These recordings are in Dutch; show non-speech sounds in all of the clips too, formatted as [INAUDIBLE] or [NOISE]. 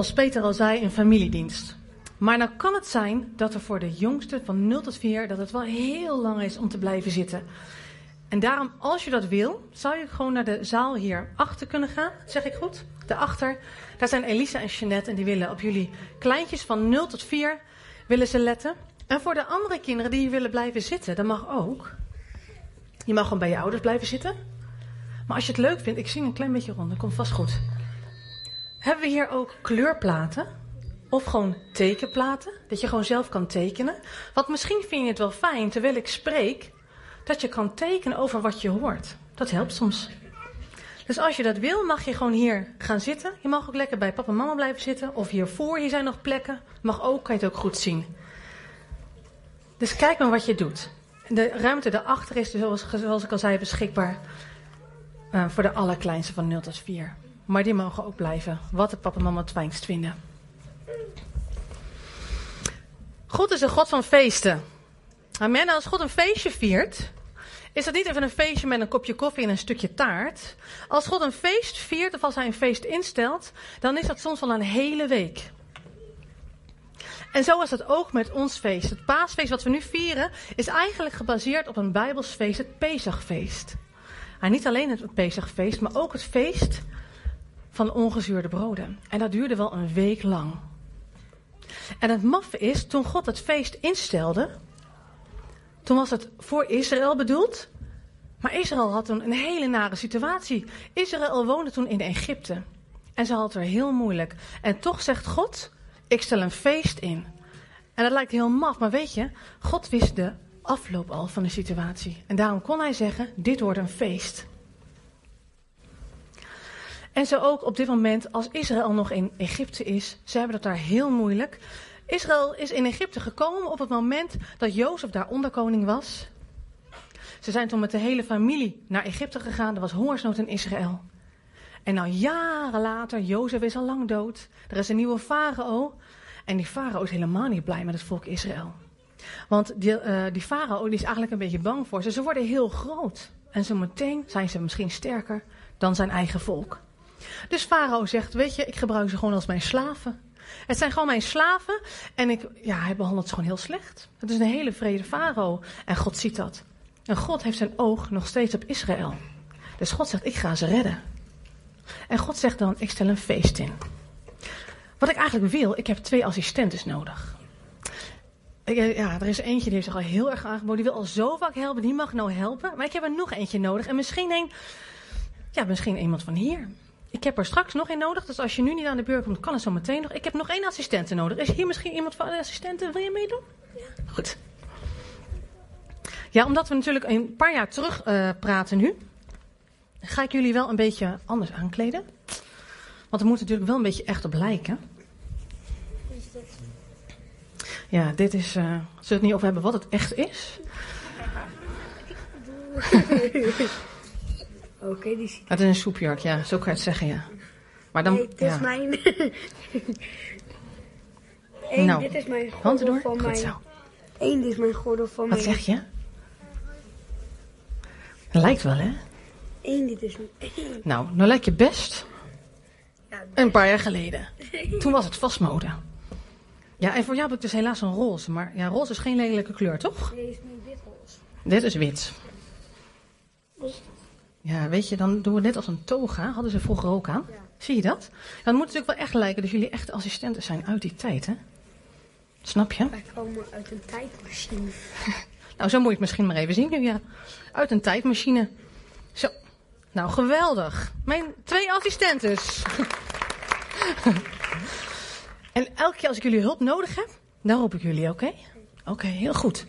Als Peter al zei, een familiedienst. Maar nou kan het zijn dat er voor de jongste van 0 tot 4 dat het wel heel lang is om te blijven zitten. En daarom, als je dat wil, zou je gewoon naar de zaal hier achter kunnen gaan. Zeg ik goed? Daarachter. Daar zijn Elisa en Jeanette en die willen op jullie kleintjes van 0 tot 4 willen ze letten. En voor de andere kinderen die willen blijven zitten, dat mag ook. Je mag gewoon bij je ouders blijven zitten. Maar als je het leuk vindt, ik zing een klein beetje rond, dat komt vast goed. Hebben we hier ook kleurplaten? Of gewoon tekenplaten, dat je gewoon zelf kan tekenen. Want misschien vind je het wel fijn, terwijl ik spreek, dat je kan tekenen over wat je hoort. Dat helpt soms. Dus als je dat wil, mag je gewoon hier gaan zitten. Je mag ook lekker bij papa en mama blijven zitten. Of hiervoor, hier zijn nog plekken. Mag ook, kan je het ook goed zien. Dus kijk maar wat je doet. De ruimte daarachter is, dus zoals, ik al zei, beschikbaar uh, voor de allerkleinste van 0 tot 4. Maar die mogen ook blijven, wat de papa en mama het fijnst vinden. God is een God van feesten. Amen. Als God een feestje viert, is dat niet even een feestje met een kopje koffie en een stukje taart. Als God een feest viert, of als hij een feest instelt, dan is dat soms wel een hele week. En zo is het ook met ons feest. Het paasfeest wat we nu vieren, is eigenlijk gebaseerd op een Bijbels feest, het Pesachfeest. Niet alleen het Pesachfeest, maar ook het feest van ongezuurde broden. En dat duurde wel een week lang. En het maffe is, toen God het feest instelde, toen was het voor Israël bedoeld. Maar Israël had toen een hele nare situatie. Israël woonde toen in Egypte. En ze had het er heel moeilijk. En toch zegt God, ik stel een feest in. En dat lijkt heel maf, maar weet je, God wist de afloop al van de situatie. En daarom kon hij zeggen, dit wordt een feest. En zo ook op dit moment, als Israël nog in Egypte is, ze hebben het daar heel moeilijk. Israël is in Egypte gekomen op het moment dat Jozef daar onderkoning was. Ze zijn toen met de hele familie naar Egypte gegaan. Er was hongersnood in Israël. En nou jaren later, Jozef is al lang dood. Er is een nieuwe farao. En die farao is helemaal niet blij met het volk Israël. Want die, uh, die farao is eigenlijk een beetje bang voor ze. Ze worden heel groot. En zo meteen zijn ze misschien sterker dan zijn eigen volk. Dus farao zegt, weet je, ik gebruik ze gewoon als mijn slaven. Het zijn gewoon mijn slaven. En ik, ja, hij behandelt ze gewoon heel slecht. Het is een hele vrede farao. En God ziet dat. En God heeft zijn oog nog steeds op Israël. Dus God zegt, ik ga ze redden. En God zegt dan, ik stel een feest in. Wat ik eigenlijk wil, ik heb twee assistentes nodig. Eh, ja, er is eentje die heeft zich al heel erg aangeboden. Die wil al zo vaak helpen, die mag nou helpen. Maar ik heb er nog eentje nodig. En misschien een, ja, misschien iemand van hier. Ik heb er straks nog één nodig. Dus als je nu niet aan de beurt komt, kan het zo meteen nog. Ik heb nog één assistente nodig. Is hier misschien iemand van de assistenten? Wil je meedoen? Ja. Goed. Ja, omdat we natuurlijk een paar jaar terug uh, praten nu, ga ik jullie wel een beetje anders aankleden. Want er moet natuurlijk wel een beetje echt op lijken. Ja, dit is. Uh, zullen we het niet over hebben wat het echt is? [LAUGHS] Oké, okay, die ziet. Het is een soepjurk, ja, zo kan je het zeggen, ja. Maar dan. Nee, dit ja. is mijn. [LAUGHS] Eén, Nou, dit is mijn gordel door. van Goed mijn. zo. Eén, dit is mijn gordel van Wat mijn. zeg je? Lijkt wel, hè? Eén, dit is mijn. [LAUGHS] Nou, nou lijkt je best Ja, een paar jaar geleden. [LAUGHS] Toen was het vastmode. Ja, en voor jou heb ik dus helaas een roze. Maar ja, roze is geen lelijke kleur, toch? deze is nu wit roze. Dit is wit. Ja, weet je, dan doen we net als een toga. Hadden ze vroeger ook aan. Ja. Zie je dat? Dan moet het natuurlijk wel echt lijken dat jullie echte assistenten zijn uit die tijd, hè? Snap je? Wij komen uit een tijdmachine. [LAUGHS] Nou, zo moet je het misschien maar even zien nu, ja. Uit een tijdmachine. Zo. Nou, geweldig. Mijn twee assistentes. [LAUGHS] en elke keer als ik jullie hulp nodig heb, dan roep ik jullie, oké? Oké, heel goed.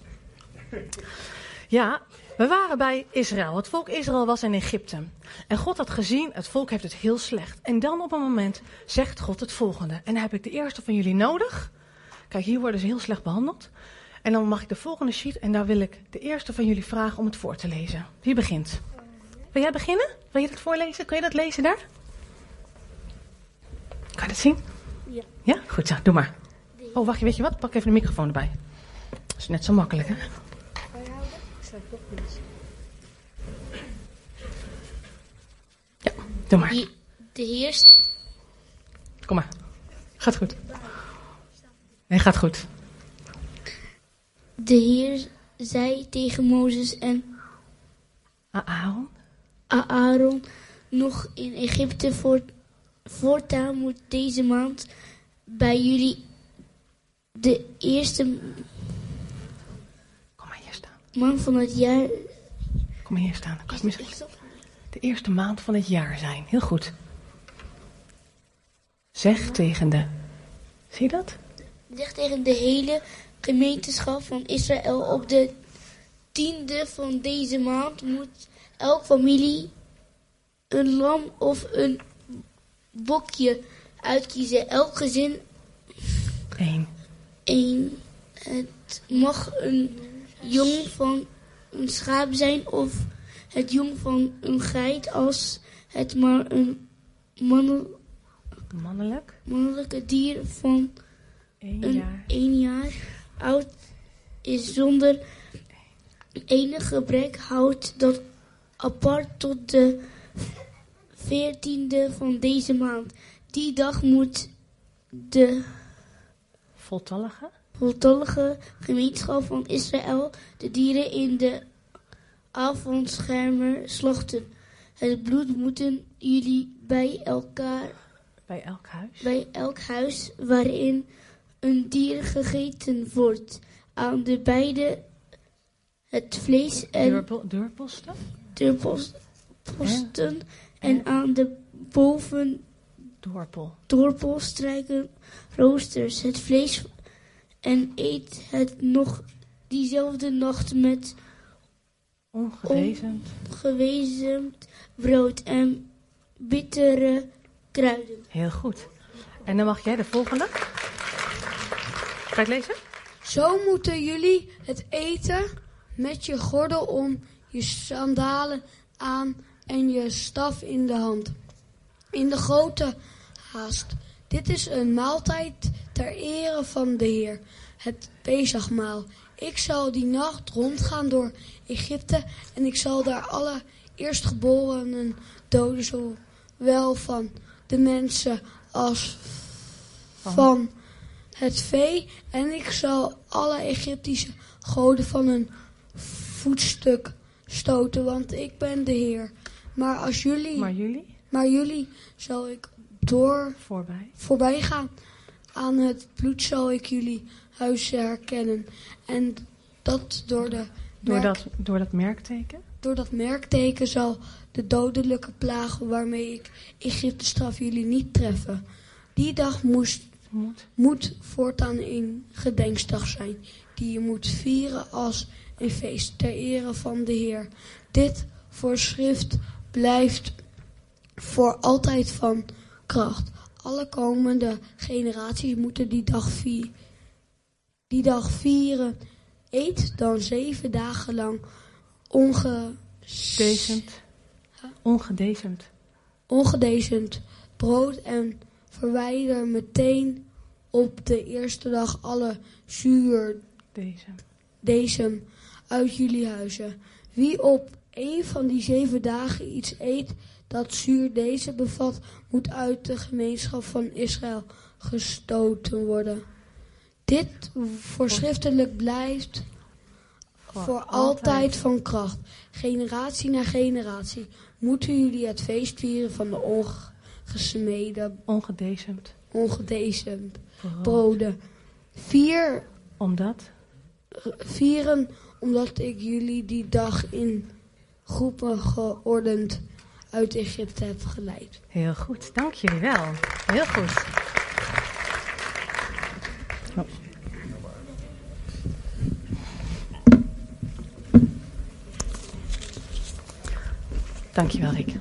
Ja, we waren bij Israël. Het volk Israël was in Egypte. En God had gezien, het volk heeft het heel slecht. En dan op een moment zegt God het volgende. En dan heb ik de eerste van jullie nodig. Kijk, hier worden ze heel slecht behandeld. En dan mag ik de volgende sheet en daar wil ik de eerste van jullie vragen om het voor te lezen. Wie begint? Wil jij beginnen? Wil je dat voorlezen? Kun je dat lezen daar? Kan je dat zien? Ja. Ja? Goed zo, doe maar. Oh, wacht, weet je wat? Pak even de microfoon erbij. Dat is net zo makkelijk, hè? Kan je houden? Ik zou toch niet. Ja, doe maar. Hier- De heerst, Kom maar. Gaat goed. Nee, gaat goed. De Heer zei tegen Mozes en Aaron? Aaron nog in Egypte voor, voortaan moet deze maand bij jullie de eerste maand van het jaar. Kom hier staan. Dan kan misschien de eerste maand van het jaar zijn. Heel goed. Zeg tegen de. Zie je dat? Zeg tegen de hele gemeenschap van Israël op de tiende van deze maand moet elk familie een lam of een bokje uitkiezen. Elk gezin Eén. één. Het mag een jong van een schaap zijn of het jong van een geit als het maar een mannen- Mannelijk. mannelijke dier van Eén een jaar. één jaar oud is zonder enig gebrek houdt dat apart tot de veertiende van deze maand. Die dag moet de Voltallige. Voltallige gemeenschap van Israël de dieren in de avondschermer slachten. Het bloed moeten jullie bij elkaar Bij elk huis. bij elk huis waarin een dier gegeten wordt. Aan de beide het vlees en Deurpo- deurposten. de post- posten en aan de boven Dorpel. doorpost strijken roosters het vlees en eet het nog diezelfde nacht met Ongewezend. gewezen brood en bittere kruiden. Heel goed. En dan mag jij de volgende. Ga het lezen? Zo moeten jullie het eten met je gordel om, je sandalen aan en je staf in de hand. In de grote haast. Dit is een maaltijd ter ere van de Heer, het Pesachmaal. Ik zal die nacht rondgaan door Egypte en ik zal daar alle eerstgeborenen doden, zowel van de mensen als van het vee. En ik zal alle Egyptische goden van hun voetstuk stoten, want ik ben de Heer. Maar als jullie, Maar maar, jullie? jullie zal ik door Voorbij. voorbij gaan. Aan het bloed zal ik jullie huizen herkennen. En dat door, de Door merk- dat, door dat merkteken? door dat merkteken zal de dodelijke plaag waarmee ik Egypte straf jullie niet treffen. Die dag moest Moet. moet voortaan een gedenksdag zijn, die je moet vieren als een feest ter ere van de Heer. Dit voorschrift blijft voor altijd van kracht. Alle komende generaties moeten die dag, vi- die dag vieren. Eet dan zeven dagen lang onge Decent. Ongedecent. ongedecent brood en verwijder meteen op de eerste dag alle zuur Deze. decem uit jullie huizen. Wie op een van die zeven dagen iets eet dat zuur deze bevat, moet uit de gemeenschap van Israël gestoten worden. Dit voorschriftelijk blijft voor altijd van kracht. Generatie na generatie moeten jullie het feest vieren van de ongesmeden, ongedecent Brood. broden. Vier, Omdat? vieren omdat ik jullie die dag in groepen geordend uit Egypte heb geleid. Heel goed. Dank jullie wel. Heel goed. Dankjewel, Rick.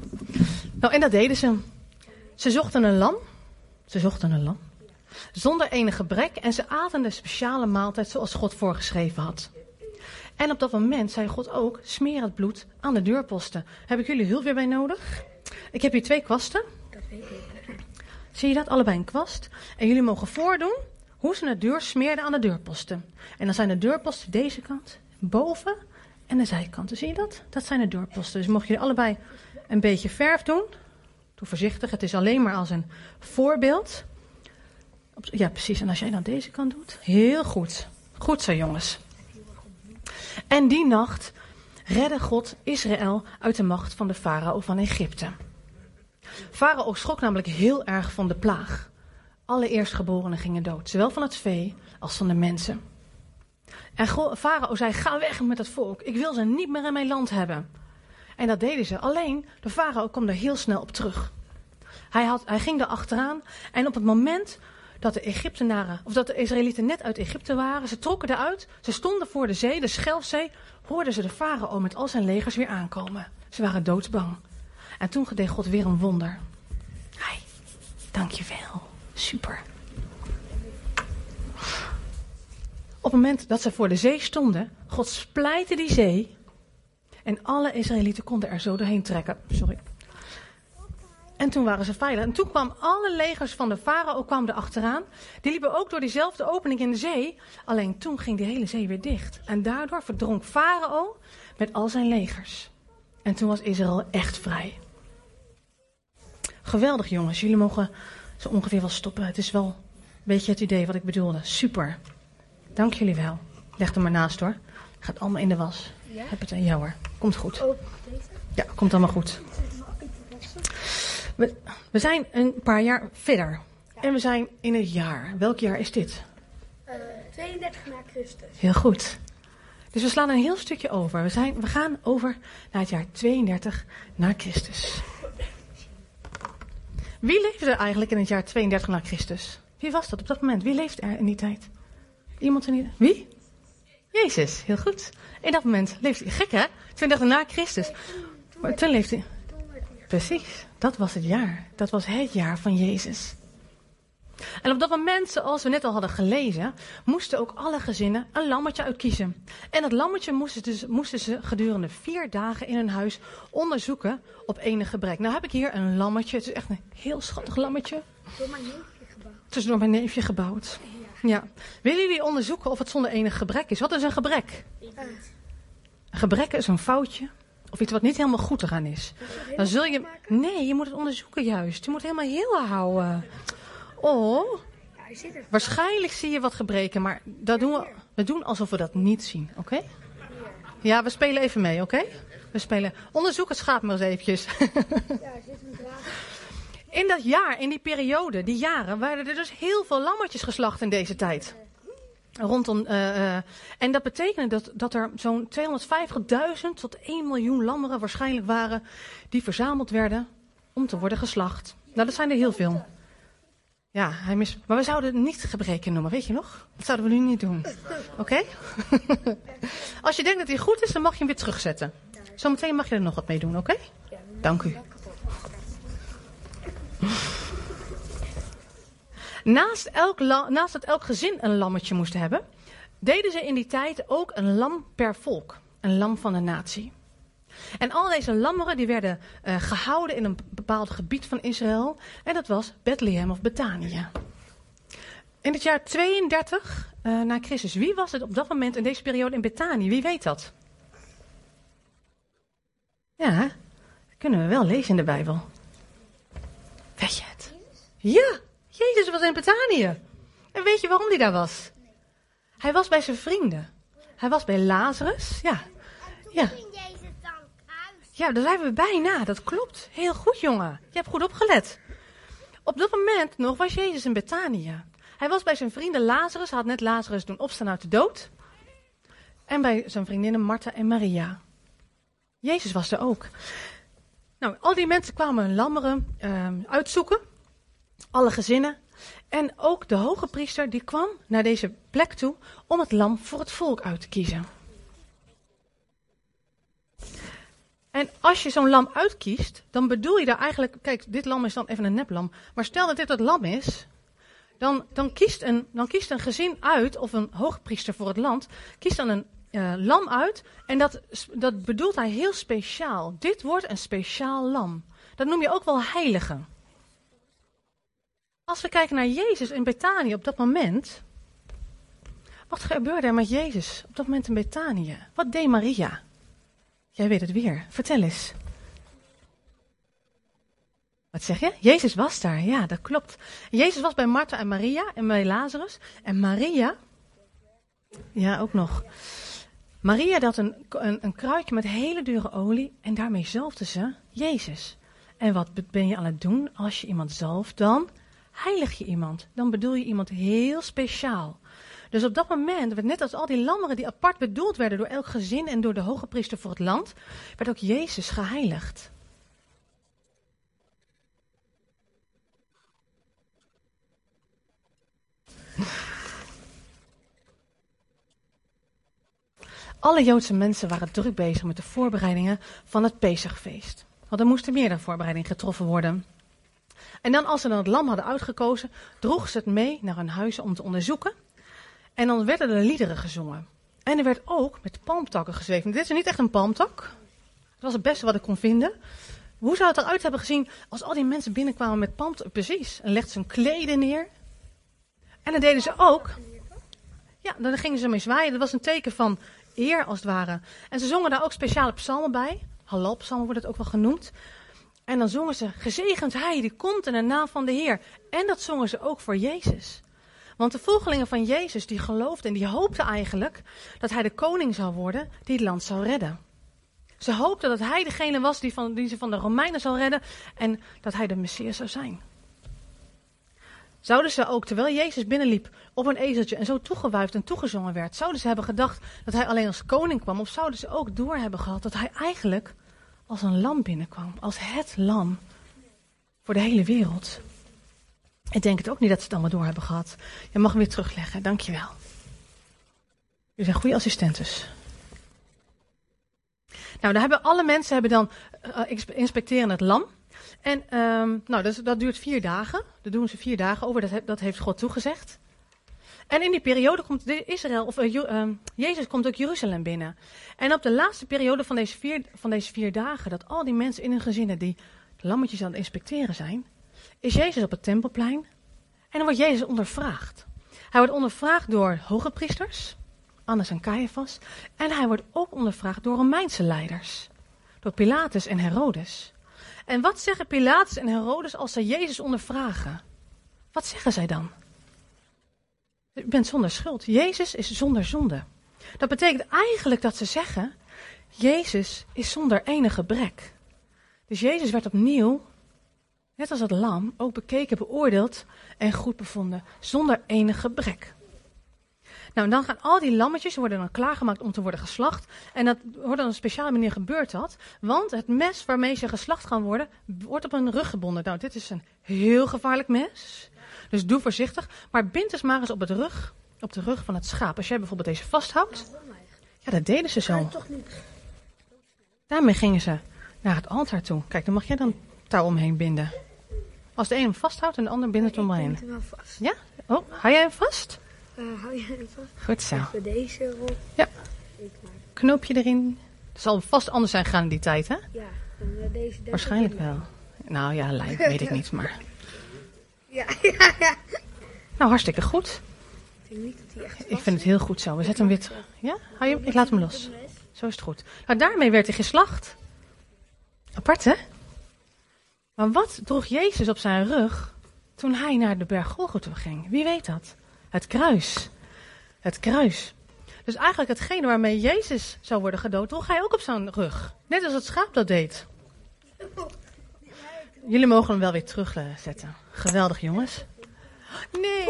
Nou, en dat deden ze. Ze zochten een lam. Ze zochten een lam. Zonder enig gebrek en ze aten de speciale maaltijd zoals God voorgeschreven had. En op dat moment zei God ook, smeer het bloed aan de deurposten. Heb ik jullie hulp weer bij nodig? Ik heb hier twee kwasten. Zie je dat? Allebei een kwast. En jullie mogen voordoen hoe ze de deur smeerden aan de deurposten. En dan zijn de deurposten deze kant, boven en de zijkanten. Zie je dat? Dat zijn de deurposten. Dus mocht je allebei een beetje verf doen. Doe voorzichtig, het is alleen maar als een voorbeeld. Ja, precies. En als jij dan deze kant doet. Heel goed. Goed zo, jongens. En die nacht redde God Israël uit de macht van de farao van Egypte. Farao schrok namelijk heel erg van de plaag. Alle eerstgeborenen gingen dood, zowel van het vee als van de mensen. En Farao zei: Ga weg met het volk. Ik wil ze niet meer in mijn land hebben. En dat deden ze. Alleen de farao kwam er heel snel op terug. Hij, had, hij ging er achteraan. En op het moment dat de Egyptenaren, of dat de Israëlieten net uit Egypte waren, ze trokken eruit, ze stonden voor de zee, de Schelfzee, hoorden ze de farao met al zijn legers weer aankomen. Ze waren doodsbang. En toen deed God weer een wonder. Hij, dankjewel. Super. Op het moment dat ze voor de zee stonden, God splijtte die zee. En alle Israëlieten konden er zo doorheen trekken. Sorry. En toen waren ze veilig. En toen kwamen alle legers van de farao kwamen er achteraan. Die liepen ook door diezelfde opening in de zee. Alleen toen ging die hele zee weer dicht. En daardoor verdronk farao met al zijn legers. En toen was Israël echt vrij. Geweldig jongens. Jullie mogen zo ongeveer wel stoppen. Het is wel een beetje het idee wat ik bedoelde. Super. Dank jullie wel. Leg er maar naast hoor. Gaat allemaal in de was. Heb het aan jou hoor. Komt goed. Ja, komt allemaal goed. We, we zijn een paar jaar verder. En we zijn in het jaar. Welk jaar is dit? 32 na Christus. Heel goed. Dus we slaan een heel stukje over. We, zijn, we gaan over naar het jaar 32 na Christus. Wie leefde er eigenlijk in het jaar 32 na Christus? Wie was dat op dat moment? Wie leefde er in die tijd? Iemand in die... Wie? Jezus, heel goed. In dat moment leefde hij. Gek hè? 32 na Christus. Maar toen leefde hij... Precies, dat was het jaar. Dat was het jaar van Jezus. En op dat moment, zoals we net al hadden gelezen, moesten ook alle gezinnen een lammetje uitkiezen. En dat lammetje moesten, dus, moesten ze gedurende vier dagen in hun huis onderzoeken op enig gebrek. Nou heb ik hier een lammetje. Het is echt een heel schattig lammetje. Door mijn neefje gebouwd. Het is door mijn neefje gebouwd. Ja. Willen jullie onderzoeken of het zonder enig gebrek is? Wat is een gebrek? Een gebrek is een foutje. Of iets wat niet helemaal goed eraan is. Dan zul je. Nee, je moet het onderzoeken juist. Je moet helemaal heel houden. Oh, waarschijnlijk zie je wat gebreken, maar dat doen we, we doen alsof we dat niet zien, oké? Ja, we spelen even mee, oké? We spelen. Onderzoek het schaap maar eens eventjes. [LAUGHS] In dat jaar, in die periode, die jaren, waren er dus heel veel lammetjes geslacht in deze tijd. Rondom, eh, eh, en dat betekende dat, dat er zo'n 250.000 tot 1 miljoen lammeren waarschijnlijk waren die verzameld werden om te worden geslacht. Nou, dat zijn er heel veel. Ja, hij mis... maar we zouden het niet gebreken noemen, weet je nog? Dat zouden we nu niet doen. Oké? [LAUGHS] Als je denkt dat hij goed is, dan mag je hem weer terugzetten. Zometeen mag je er nog wat mee doen, oké? Dank u. Naast, elk naast dat elk gezin een lammetje moest hebben, deden ze in die tijd ook een lam per volk. Een lam van de natie. En al deze lammeren die werden eh, gehouden in een bepaald gebied van Israël. En dat was Bethlehem of Betanië. In het jaar 32 eh, na Christus. Wie was het op dat moment in deze periode in Betanië? Wie weet dat? Ja, dat kunnen we wel lezen in de Bijbel. Weet je het? Ja, Jezus was in Betanië. En weet je waarom hij daar was? Hij was bij zijn vrienden. Hij was bij Lazarus. Ja, ja. Ja, daar zijn we bijna. Dat klopt. Heel goed, jongen. Je hebt goed opgelet. Op dat moment nog was Jezus in Betanië. Hij was bij zijn vrienden Lazarus. Hij had net Lazarus doen opstaan uit de dood. En bij zijn vriendinnen Martha en Maria. Jezus was er ook. Nou, al die mensen kwamen hun lammeren ehm, uitzoeken. Alle gezinnen. En ook de hoge priester die kwam naar deze plek toe om het lam voor het volk uit te kiezen. En als je zo'n lam uitkiest, dan bedoel je daar eigenlijk. Kijk, dit lam is dan even een neplam. Maar stel dat dit het lam is. Dan, dan, kiest, een, dan kiest een gezin uit, of een hoogpriester voor het land, kiest dan een eh, lam uit. En dat, dat bedoelt hij heel speciaal. Dit wordt een speciaal lam. Dat noem je ook wel heilige. Als we kijken naar Jezus in Betanië op dat moment. Wat gebeurde er met Jezus op dat moment in Betanië? Wat deed Maria? Jij weet het weer. Vertel eens. Wat zeg je? Jezus was daar, ja, dat klopt. Jezus was bij Martha en Maria en bij Lazarus. En Maria, ja, ook nog. Maria had een, een, een kruikje met hele dure olie en daarmee zalfde ze Jezus. En wat ben je aan het doen als je iemand zalft? Dan heilig je iemand. Dan bedoel je iemand heel speciaal. Dus op dat moment, net als al die lammeren die apart bedoeld werden door elk gezin en door de hoge priester voor het land, werd ook Jezus geheiligd. Alle Joodse mensen waren druk bezig met de voorbereidingen van het Pesachfeest. Want er moesten meerdere voorbereidingen getroffen worden. En dan, als ze dan het lam hadden uitgekozen, droegen ze het mee naar hun huizen om te onderzoeken. En dan werden er liederen gezongen. En er werd ook met palmtakken gezweven. Dit is niet echt een palmtak. Dat was het beste wat ik kon vinden. Hoe zou het eruit hebben gezien als al die mensen binnenkwamen met palmtakken? Precies. En legden ze hun kleden neer. En dan deden ze ook. Ja, dan gingen ze mee zwaaien. Dat was een teken van eer, als het ware. En ze zongen daar ook speciale psalmen bij. Halal-psalmen wordt het ook wel genoemd. En dan zongen ze, gezegend hij die komt in de naam van de Heer. En dat zongen ze ook voor Jezus. Want de volgelingen van Jezus, die geloofden en die hoopten eigenlijk dat hij de koning zou worden die het land zou redden. Ze hoopten dat hij degene was die, van, die ze van de Romeinen zou redden en dat hij de Messias zou zijn. Zouden ze ook, terwijl Jezus binnenliep op een ezeltje en zo toegewuifd en toegezongen werd, zouden ze hebben gedacht dat hij alleen als koning kwam? Of zouden ze ook door hebben gehad dat hij eigenlijk als een lam binnenkwam? Als het lam voor de hele wereld. Ik denk het ook niet dat ze het allemaal door hebben gehad. Je mag hem weer terugleggen, dankjewel. Jullie zijn goede assistentes. Nou, daar hebben alle mensen hebben dan uh, inspecteren het lam. En um, nou, dat, dat, duurt vier dagen. Dat doen ze vier dagen over. Dat, dat heeft God toegezegd. En in die periode komt Israël, of uh, uh, Jezus komt ook Jeruzalem binnen. En op de laatste periode van deze, vier, van deze vier dagen, dat al die mensen in hun gezinnen die lammetjes aan het inspecteren zijn, is Jezus op het tempelplein. En dan wordt Jezus ondervraagd. Hij wordt ondervraagd door hoge priesters, Annas en Caiaphas. En hij wordt ook ondervraagd door Romeinse leiders. Door Pilatus en Herodes. En wat zeggen Pilatus en Herodes als ze Jezus ondervragen? Wat zeggen zij dan? U bent zonder schuld. Jezus is zonder zonde. Dat betekent eigenlijk dat ze zeggen: Jezus is zonder enige gebrek. Dus Jezus werd opnieuw, net als het lam, ook bekeken, beoordeeld en goed bevonden, zonder enig gebrek. Nou, dan gaan al die lammetjes worden dan klaargemaakt om te worden geslacht. En dat wordt op een speciale manier gebeurd dat. Want het mes waarmee ze geslacht gaan worden, wordt op een rug gebonden. Nou, dit is een heel gevaarlijk mes. Dus doe voorzichtig. Maar bind eens maar eens op, het rug, op de rug van het schaap. Als jij bijvoorbeeld deze vasthoudt. Ja, dat deden ze zo. Daarmee gingen ze naar het altaar toe. Kijk, dan mag jij dan touw omheen binden. Als de een hem vasthoudt en de ander bindt het omheen. Ja? Oh, hou jij hem vast? Uh, hou je hem vast? Goed zo. Even deze erop. Ja. Knoopje erin. Het zal vast anders zijn gegaan in die tijd, hè? Ja. Dan deze Waarschijnlijk wel. Nou ja, lijkt, weet ik niet, maar... [LAUGHS] Ja, [LAUGHS] ja, ja. Nou, hartstikke goed. Ik vind niet dat hij echt Ik vind het heel goed zo. We zetten hem weer terug. Ja? Hou je hem? Ik laat hem los. Zo is het goed. Nou, daarmee werd hij geslacht. Apart, hè? Maar wat droeg Jezus op zijn rug toen hij naar de berg Golgotha ging? Wie weet dat? Het kruis. Het kruis. Dus eigenlijk hetgene waarmee Jezus zou worden gedood, droeg hij ook op zijn rug. Net als het schaap dat deed. [LAUGHS] Jullie mogen hem wel weer terugzetten. Geweldig, jongens. Nee,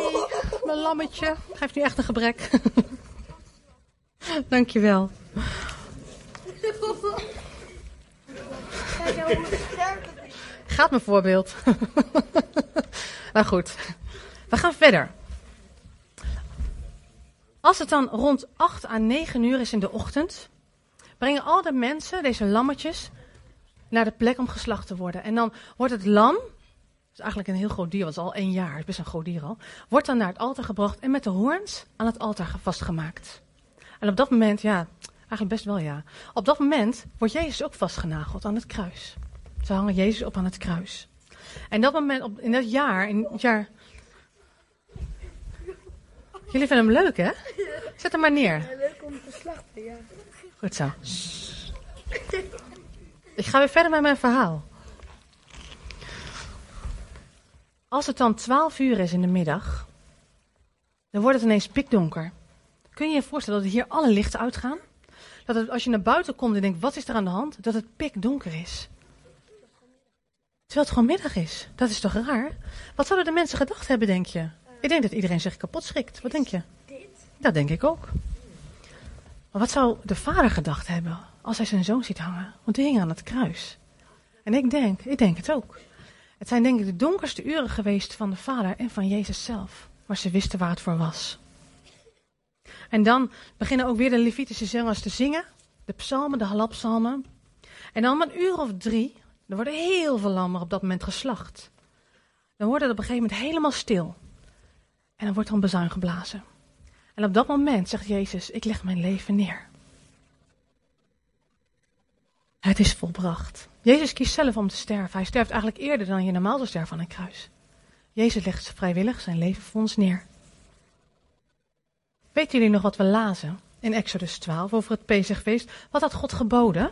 mijn lammetje. Geeft nu echt een gebrek. [LAUGHS] Dankjewel. Gaat mijn voorbeeld. [LAUGHS] nou goed, we gaan verder. Als het dan rond 8 à 9 uur is in de ochtend, brengen al de mensen deze lammetjes naar de plek om geslacht te worden. En dan wordt het lam, is eigenlijk een heel groot dier, want het is al één jaar, het is best een groot dier al, wordt dan naar het altaar gebracht en met de hoorns aan het altaar vastgemaakt. En op dat moment, ja, eigenlijk best wel ja, op dat moment wordt Jezus ook vastgenageld aan het kruis. Ze hangen Jezus op aan het kruis. En dat moment, op, in dat jaar, in het jaar... Jullie vinden hem leuk, hè? Zet hem maar neer. Leuk om te slachten, ja. Goed zo. Ik ga weer verder met mijn verhaal. Als het dan 12 uur is in de middag, dan wordt het ineens pikdonker. Kun je je voorstellen dat hier alle lichten uitgaan? Dat het, als je naar buiten komt en denkt, wat is er aan de hand? Dat het pikdonker is. Terwijl het gewoon middag is. Dat is toch raar? Wat zouden de mensen gedacht hebben, denk je? Ik denk dat iedereen zich kapot schrikt. Wat denk je? Dat denk ik ook. Maar wat zou de vader gedacht hebben als hij zijn zoon ziet hangen? Want die hing aan het kruis. En ik denk, ik denk het ook. Het zijn denk ik de donkerste uren geweest van de vader en van Jezus zelf. Maar ze wisten waar het voor was. En dan beginnen ook weer de Levitische zangers te zingen. De psalmen, de halapsalmen. En dan om een uur of drie, er worden heel veel lammen op dat moment geslacht. Dan wordt het op een gegeven moment helemaal stil. En dan wordt er een bezuin geblazen. En op dat moment zegt Jezus, ik leg mijn leven neer. Het is volbracht. Jezus kiest zelf om te sterven. Hij sterft eigenlijk eerder dan je normaal zou sterven aan een kruis. Jezus legt vrijwillig zijn leven voor ons neer. Weten jullie nog wat we lazen in Exodus 12 over het Pesachfeest? Wat had God geboden?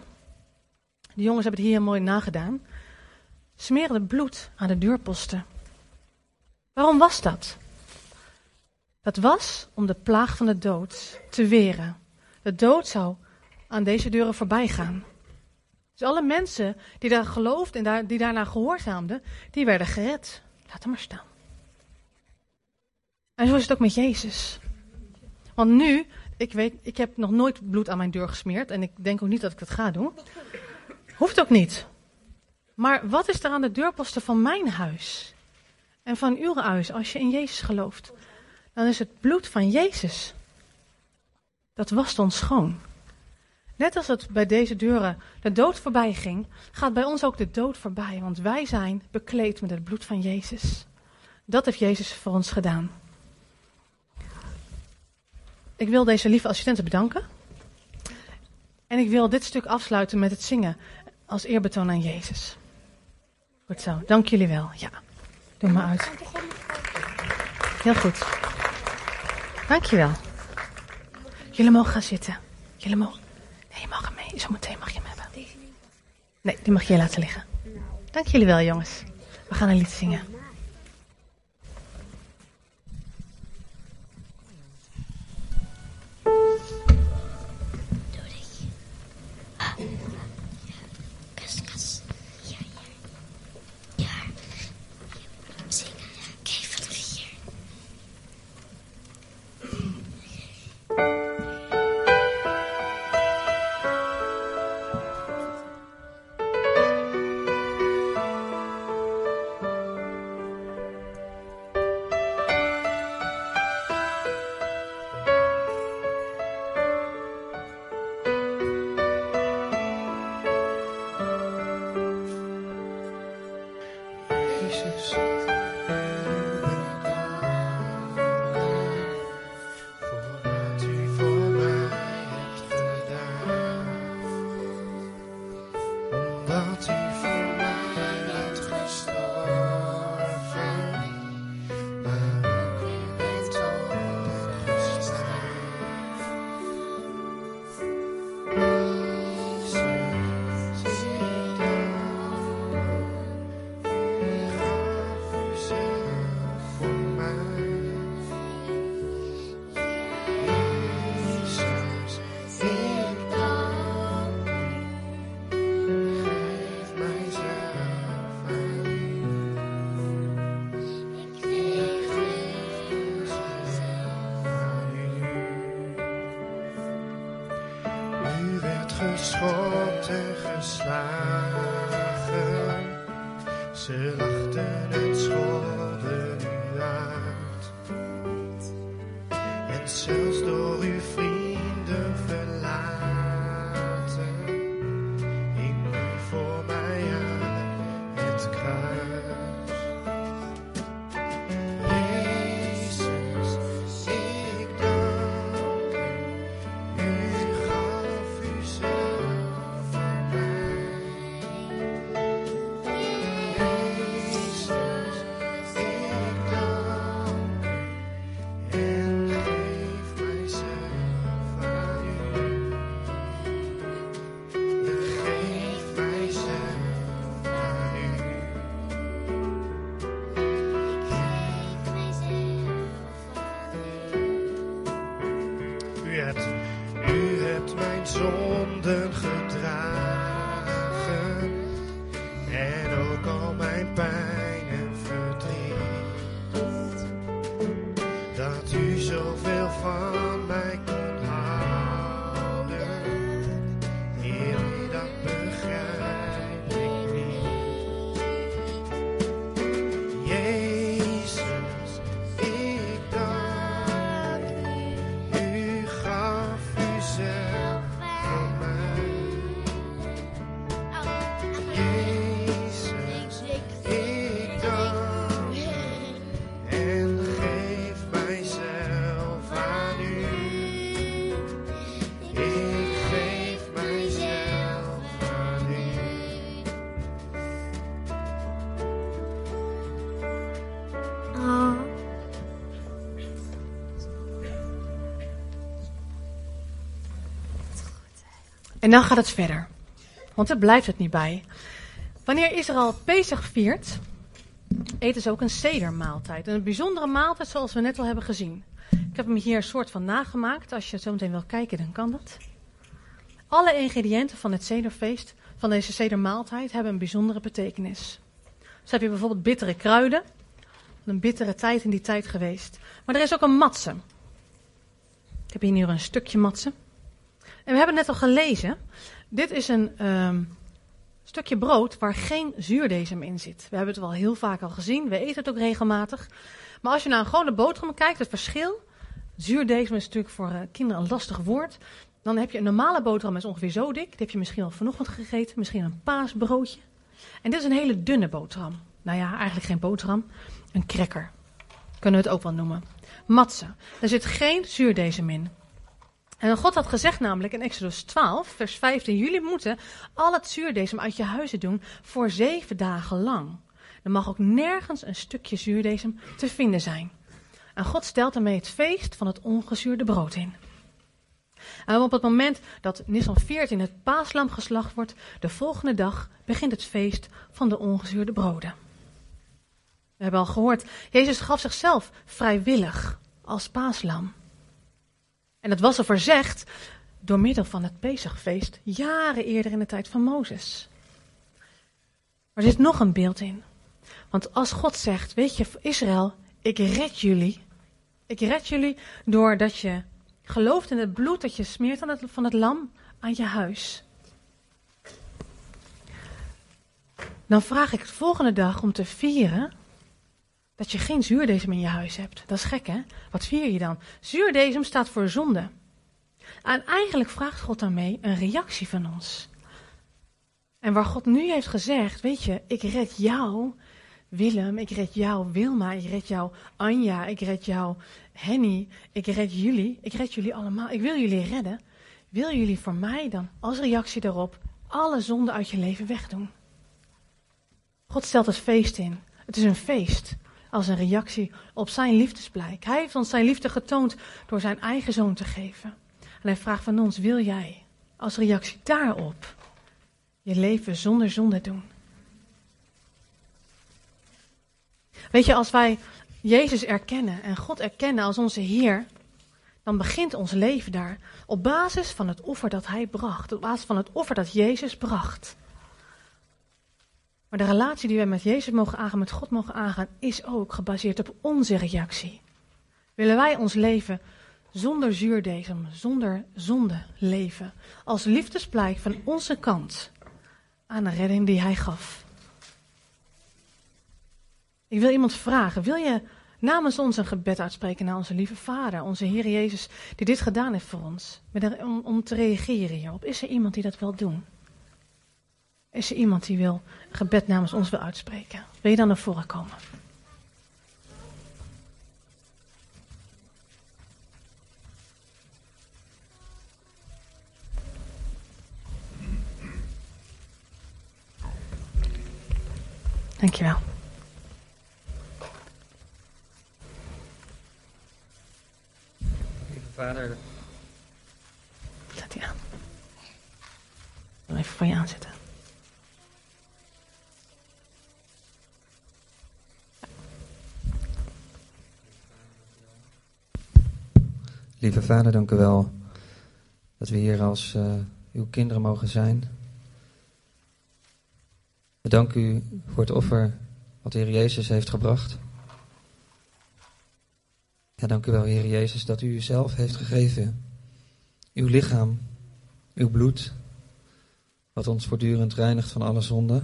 De jongens hebben het hier mooi nagedaan. Smeren bloed aan de deurposten. Waarom was dat? Dat was om de plaag van de dood te weren. De dood zou aan deze deuren voorbij gaan. Dus alle mensen die daar geloofden en die daarna gehoorzaamden, die werden gered. Laat hem maar staan. En zo is het ook met Jezus. Want nu, ik weet, ik heb nog nooit bloed aan mijn deur gesmeerd en ik denk ook niet dat ik dat ga doen. Hoeft ook niet. Maar wat is er aan de deurposten van mijn huis? En van uw huis als je in Jezus gelooft? Dan is het bloed van Jezus. Dat wast ons schoon. Net als het bij deze deuren de dood voorbij ging, gaat bij ons ook de dood voorbij. Want wij zijn bekleed met het bloed van Jezus. Dat heeft Jezus voor ons gedaan. Ik wil deze lieve assistenten bedanken. En ik wil dit stuk afsluiten met het zingen als eerbetoon aan Jezus. Goed zo, dank jullie wel. Ja, doe maar uit. Heel goed. Dank je wel. Jullie mogen gaan zitten. Jullie mogen. Nee, je mag hem mee. Zometeen mag je hem hebben. Nee, die mag je laten liggen. Dank jullie wel, jongens. We gaan een lied zingen. Hebt En dan gaat het verder. Want daar blijft het niet bij. Wanneer Israël Pesach viert, eten ze ook een sedermaaltijd. Een bijzondere maaltijd zoals we net al hebben gezien. Ik heb hem hier een soort van nagemaakt. Als je zo meteen wil kijken, dan kan dat. Alle ingrediënten van het sederfeest, van deze sedermaaltijd, hebben een bijzondere betekenis. Dus heb je bijvoorbeeld bittere kruiden. Een bittere tijd in die tijd geweest. Maar er is ook een matse. Ik heb hier nu een stukje matse. En we hebben net al gelezen. Dit is een ehm, stukje brood waar geen zuurdesem in zit. We hebben het wel heel vaak al gezien. We eten het ook regelmatig. Maar als je naar een gewone boterham kijkt, het verschil. Zuurdesem is natuurlijk voor eh, kinderen een lastig woord. Dan heb je een normale boterham, is ongeveer zo dik. Die heb je misschien al vanochtend gegeten. Misschien een paasbroodje. En dit is een hele dunne boterham. Nou ja, eigenlijk geen boterham. Een cracker. Kunnen we het ook wel noemen. Matse. Er zit geen zuurdesem in. En God had gezegd namelijk in Exodus 12, vers 15, jullie moeten al het zuurdesem uit je huizen doen voor zeven dagen lang. Er mag ook nergens een stukje zuurdesem te vinden zijn. En God stelt daarmee het feest van het ongezuurde brood in. En op het moment dat Nissan 14 het paaslam geslacht wordt, de volgende dag begint het feest van de ongezuurde broden. We hebben al gehoord, Jezus gaf zichzelf vrijwillig als paaslam. En dat was al verzegd door middel van het Pesachfeest, jaren eerder in de tijd van Mozes. Maar er zit nog een beeld in. Want als God zegt, weet je, Israël, ik red jullie. Ik red jullie doordat je gelooft in het bloed dat je smeert aan het, van het lam aan je huis. Dan vraag ik de volgende dag om te vieren dat je geen zuurdesem in je huis hebt. Dat is gek, hè? Wat vier je dan? Zuurdesem staat voor zonde. En eigenlijk vraagt God daarmee een reactie van ons. En waar God nu heeft gezegd, weet je, ik red jou, Willem, ik red jou, Wilma, ik red jou, Anja, ik red jou, Henny, ik red jullie, ik red jullie allemaal, ik wil jullie redden. Wil jullie voor mij dan als reactie daarop alle zonden uit je leven wegdoen? God stelt het feest in. Het is een feest als een reactie op zijn liefdesblijk. Hij heeft ons zijn liefde getoond door zijn eigen zoon te geven. En hij vraagt van ons, wil jij als reactie daarop je leven zonder zonde doen? Weet je, als wij Jezus erkennen en God erkennen als onze Heer, dan begint ons leven daar op basis van het offer dat Hij bracht, op basis van het offer dat Jezus bracht. Maar de relatie die wij met Jezus mogen aangaan, met God mogen aangaan, is ook gebaseerd op onze reactie. Willen wij ons leven zonder zuurdesem, zonder zonde leven, als liefdesblijk van onze kant aan de redding die Hij gaf? Ik wil iemand vragen, wil je namens ons een gebed uitspreken naar onze lieve Vader, onze Heer Jezus, die dit gedaan heeft voor ons, om te reageren hierop? Is er iemand die dat wil doen? Is er iemand die wil gebed namens ons wil uitspreken? Wil je dan naar voren komen? Dankjewel. Lieve vader, Zet die aan. Ik wil even voor je aanzetten. Lieve vader, dank u wel Dat we hier als eh, uw kinderen mogen zijn. We danken u voor het offer wat de Heer Jezus heeft gebracht. Ja, dank u wel, Heer Jezus, dat u uzelf heeft gegeven. Uw lichaam, uw bloed, wat ons voortdurend reinigt van alle zonde.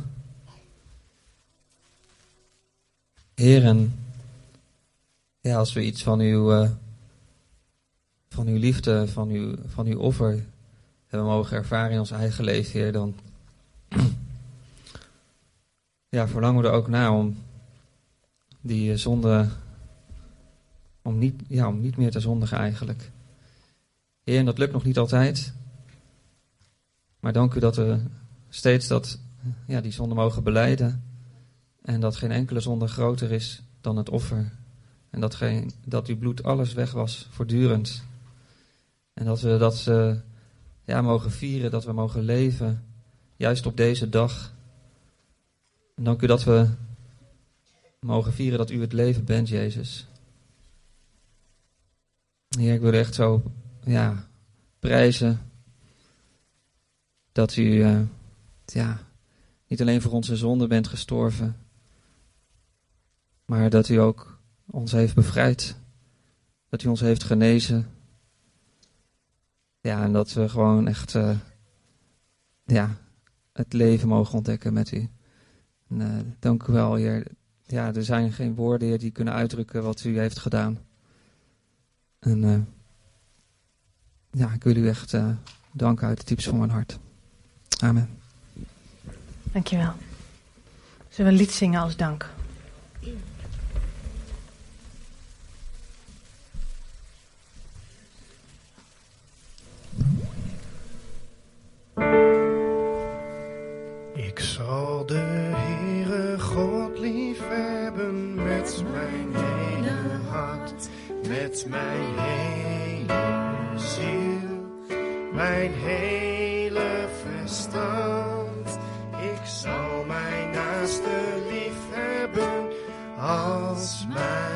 Heer, en ja, als we iets van uw, eh, van uw liefde, van uw, van uw offer hebben mogen ervaren in ons eigen leven, Heer, dan ja, verlangen we er ook naar om die eh, zonde, om niet, ja, om niet meer te zondigen eigenlijk. Heer, en dat lukt nog niet altijd. Maar dank u dat we steeds dat, ja, die zonde mogen beleiden. En dat geen enkele zonde groter is dan het offer. En dat, geen, dat uw bloed alles weg was, voortdurend. En dat we dat uh, ja, mogen vieren, dat we mogen leven, juist op deze dag. En dank u dat we mogen vieren dat u het leven bent, Jezus. Heer, ik wil echt zo ja, prijzen dat u uh, ja, niet alleen voor onze zonde bent gestorven, maar dat u ook ons heeft bevrijd. Dat u ons heeft genezen. Ja, en dat we gewoon echt uh, ja, het leven mogen ontdekken met u. En, uh, dank u wel, Heer. Ja, er zijn geen woorden, Heer, die kunnen uitdrukken wat u heeft gedaan. En uh, ja, ik wil u echt danken uit het diepst van mijn hart. Amen. Dankjewel. Zullen we een lied zingen als dank? Ik zal de Heere God lief hebben met mijn hele hart, met mijn hele ziel, mijn hele verstand. Ik zal mijn naaste lief hebben als mijzelf,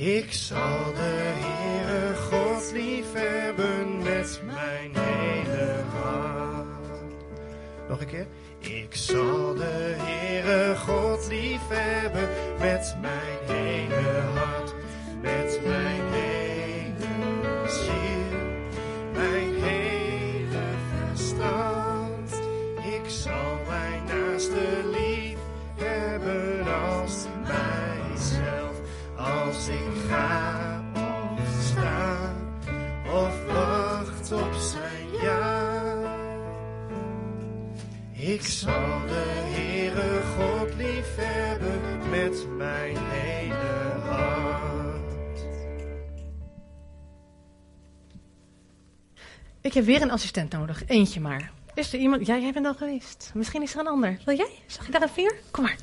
Ik zal de Heere God lief hebben met mijn hele hart. Nog een keer. Ik zal de Heere God lief hebben met mijn hele ga of sta of wacht op zijn ja. Ik zal de Heere God lief hebben met mijn hele hart. Ik heb weer een assistent nodig. Eentje maar. Is er iemand? Ja, jij bent al geweest. Misschien is er een ander. Wil jij? Zag je daar een vier? Kom maar.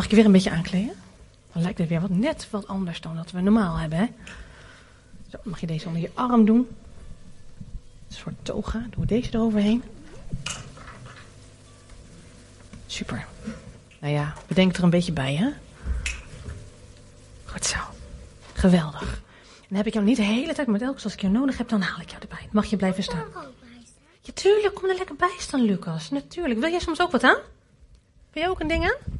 Mag ik je weer een beetje aankleden? Dan lijkt het weer wat net wat anders dan dat we normaal hebben, hè? Zo, mag je deze onder je arm doen. Een soort toga. Doe deze eroverheen. Super. Nou ja, bedenk er een beetje bij, hè? Goed zo. Geweldig. En dan heb ik jou niet de hele tijd, maar telkens als ik jou nodig heb, dan haal ik jou erbij. Mag je blijven staan? Ja, tuurlijk. Kom er lekker bij staan, Lucas. Natuurlijk. Wil jij soms ook wat aan? Wil jij ook een ding aan?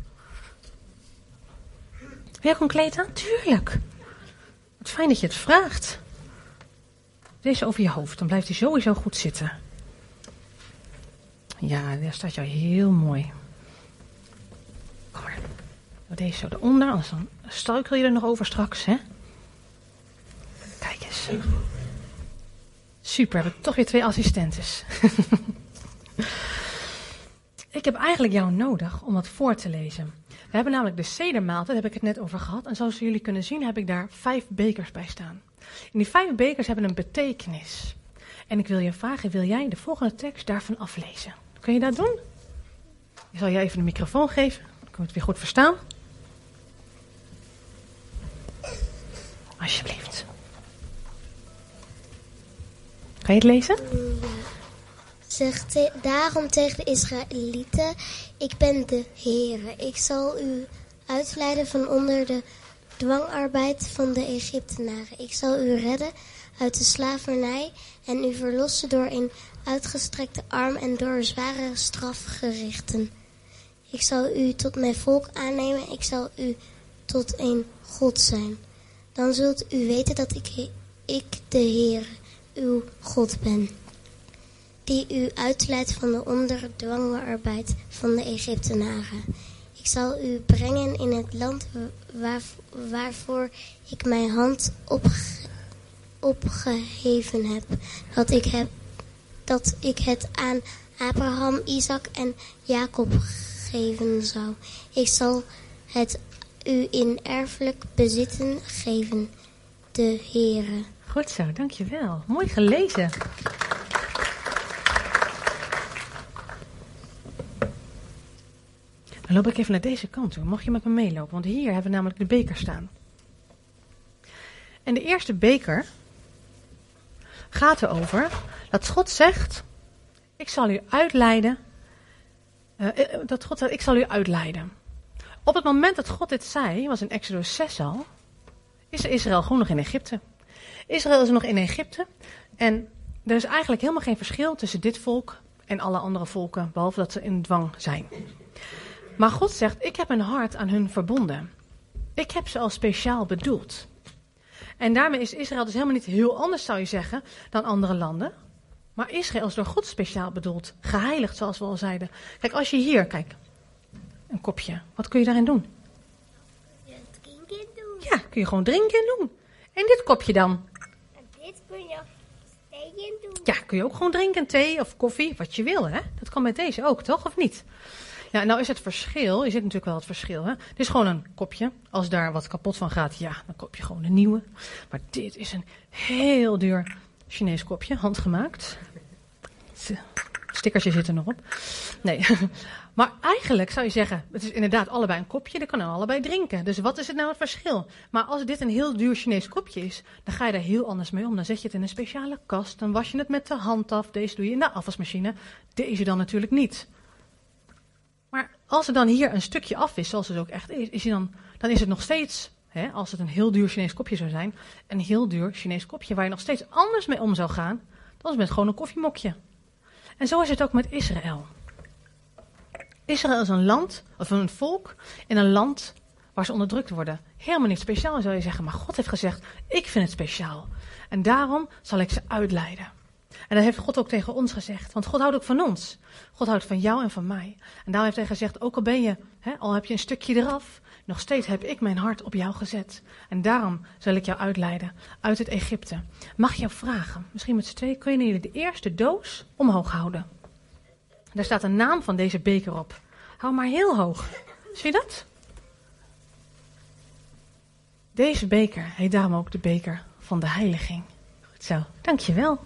Wil ook een kleed aan? Tuurlijk. Wat fijn dat je het vraagt. Deze over je hoofd, dan blijft hij sowieso goed zitten. Ja, daar staat jou heel mooi. Kom maar. Doe deze zo eronder, anders dan struikel je er nog over straks, hè? Kijk eens. Super, heb ik toch weer twee assistentes. [LAUGHS] ik heb eigenlijk jou nodig om wat voor te lezen. We hebben namelijk de sedermaaltijd, daar heb ik het net over gehad. En zoals jullie kunnen zien heb ik daar vijf bekers bij staan. En die vijf bekers hebben een betekenis. En ik wil je vragen, wil jij de volgende tekst daarvan aflezen? Kun je dat doen? Ik zal je even de microfoon geven, dan kun je het weer goed verstaan. Alsjeblieft. Kan je het lezen? Zegt te- daarom tegen de Israëlieten: Ik ben de Heere. Ik zal u uitleiden van onder de dwangarbeid van de Egyptenaren. Ik zal u redden uit de slavernij en u verlossen door een uitgestrekte arm en door zware strafgerichten. Ik zal u tot mijn volk aannemen. Ik zal u tot een God zijn. Dan zult u weten dat ik, ik de Heer, uw God ben die u uitleidt van de onderdwangenarbeid van de Egyptenaren. Ik zal u brengen in het land waar, waarvoor ik mijn hand opge- opgeheven heb. Dat ik, heb. dat ik het aan Abraham, Isaac en Jacob geven zou. Ik zal het u in erfelijk bezitten geven, de Heere. Goed zo, dankjewel. Mooi gelezen. Dan loop ik even naar deze kant toe. Mocht je met me meelopen? Want hier hebben we namelijk de beker staan. En de eerste beker gaat erover dat God zegt: Ik zal u uitleiden. eh, eh, dat God zegt: Ik zal u uitleiden. Op het moment dat God dit zei, was in Exodus 6 al, is Israël gewoon nog in Egypte. Israël is nog in Egypte. En er is eigenlijk helemaal geen verschil tussen dit volk en alle andere volken, behalve dat ze in dwang zijn. Maar God zegt: Ik heb een hart aan hun verbonden. Ik heb ze al speciaal bedoeld. En daarmee is Israël dus helemaal niet heel anders, zou je zeggen, dan andere landen. Maar Israël is door God speciaal bedoeld. Geheiligd, zoals we al zeiden. Kijk, als je hier, kijk, een kopje. Wat kun je daarin doen? Drinken doen. Ja, kun je gewoon drinken en doen. En dit kopje dan? En dit kun je thee doen. Ja, kun je ook gewoon drinken, thee of koffie, wat je wil, hè? Dat kan met deze ook, toch? Of niet? Ja, nou is het verschil, je ziet natuurlijk wel het verschil, hè? Dit is gewoon een kopje. Als daar wat kapot van gaat, ja, dan koop je gewoon een nieuwe. Maar dit is een heel duur Chinees kopje, handgemaakt. Stickertje zit er nog op. Nee. [LAUGHS] Maar eigenlijk zou je zeggen, het is inderdaad allebei een kopje, dan kan allebei drinken. Dus wat is het nou het verschil? Maar als dit een heel duur Chinees kopje is, dan ga je daar heel anders mee om. Dan zet je het in een speciale kast, dan was je het met de hand af. Deze doe je in de afwasmachine, deze dan natuurlijk niet. Als er dan hier een stukje af is, zoals het ook echt is, is dan, dan is het nog steeds, hè, als het een heel duur Chinees kopje zou zijn, een heel duur Chinees kopje waar je nog steeds anders mee om zou gaan dan met gewoon een koffiemokje. En zo is het ook met Israël. Israël is een land, of een volk, in een land waar ze onderdrukt worden. Helemaal niet speciaal zou je zeggen, maar God heeft gezegd, ik vind het speciaal. En daarom zal ik ze uitleiden. En dat heeft God ook tegen ons gezegd, want God houdt ook van ons. God houdt van jou en van mij. En daarom heeft hij gezegd, ook al ben je, hè, al heb je een stukje eraf, nog steeds heb ik mijn hart op jou gezet. En daarom zal ik jou uitleiden uit het Egypte. Mag jou vragen, misschien met z'n twee, kunnen jullie de eerste doos omhoog houden? Daar staat de naam van deze beker op. Hou maar heel hoog. Zie je dat? Deze beker heet daarom ook de beker van de heiliging. Goed zo, dankjewel.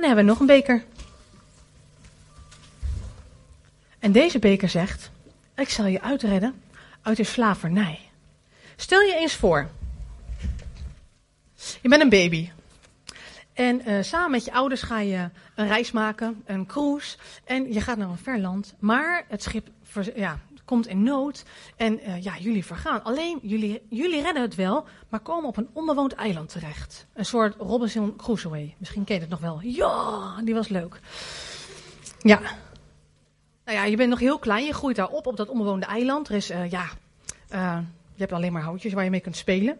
Dan hebben we nog een beker. En deze beker zegt: Ik zal je uitredden uit de slavernij. Stel je eens voor: je bent een baby. En eh, samen met je ouders ga je een reis maken, een cruise. En je gaat naar een ver land. Maar het schip ja, komt in nood. En eh, ja, jullie vergaan. Alleen, jullie, jullie redden het wel, maar komen op een onbewoond eiland terecht. Een soort Robinson Crusoe. Misschien ken je het nog wel. Ja, die was leuk. Ja. Nou ja, je bent nog heel klein. Je groeit daar op, op dat onbewoonde eiland. Er is, eh, ja, eh, je hebt alleen maar houtjes waar je mee kunt spelen.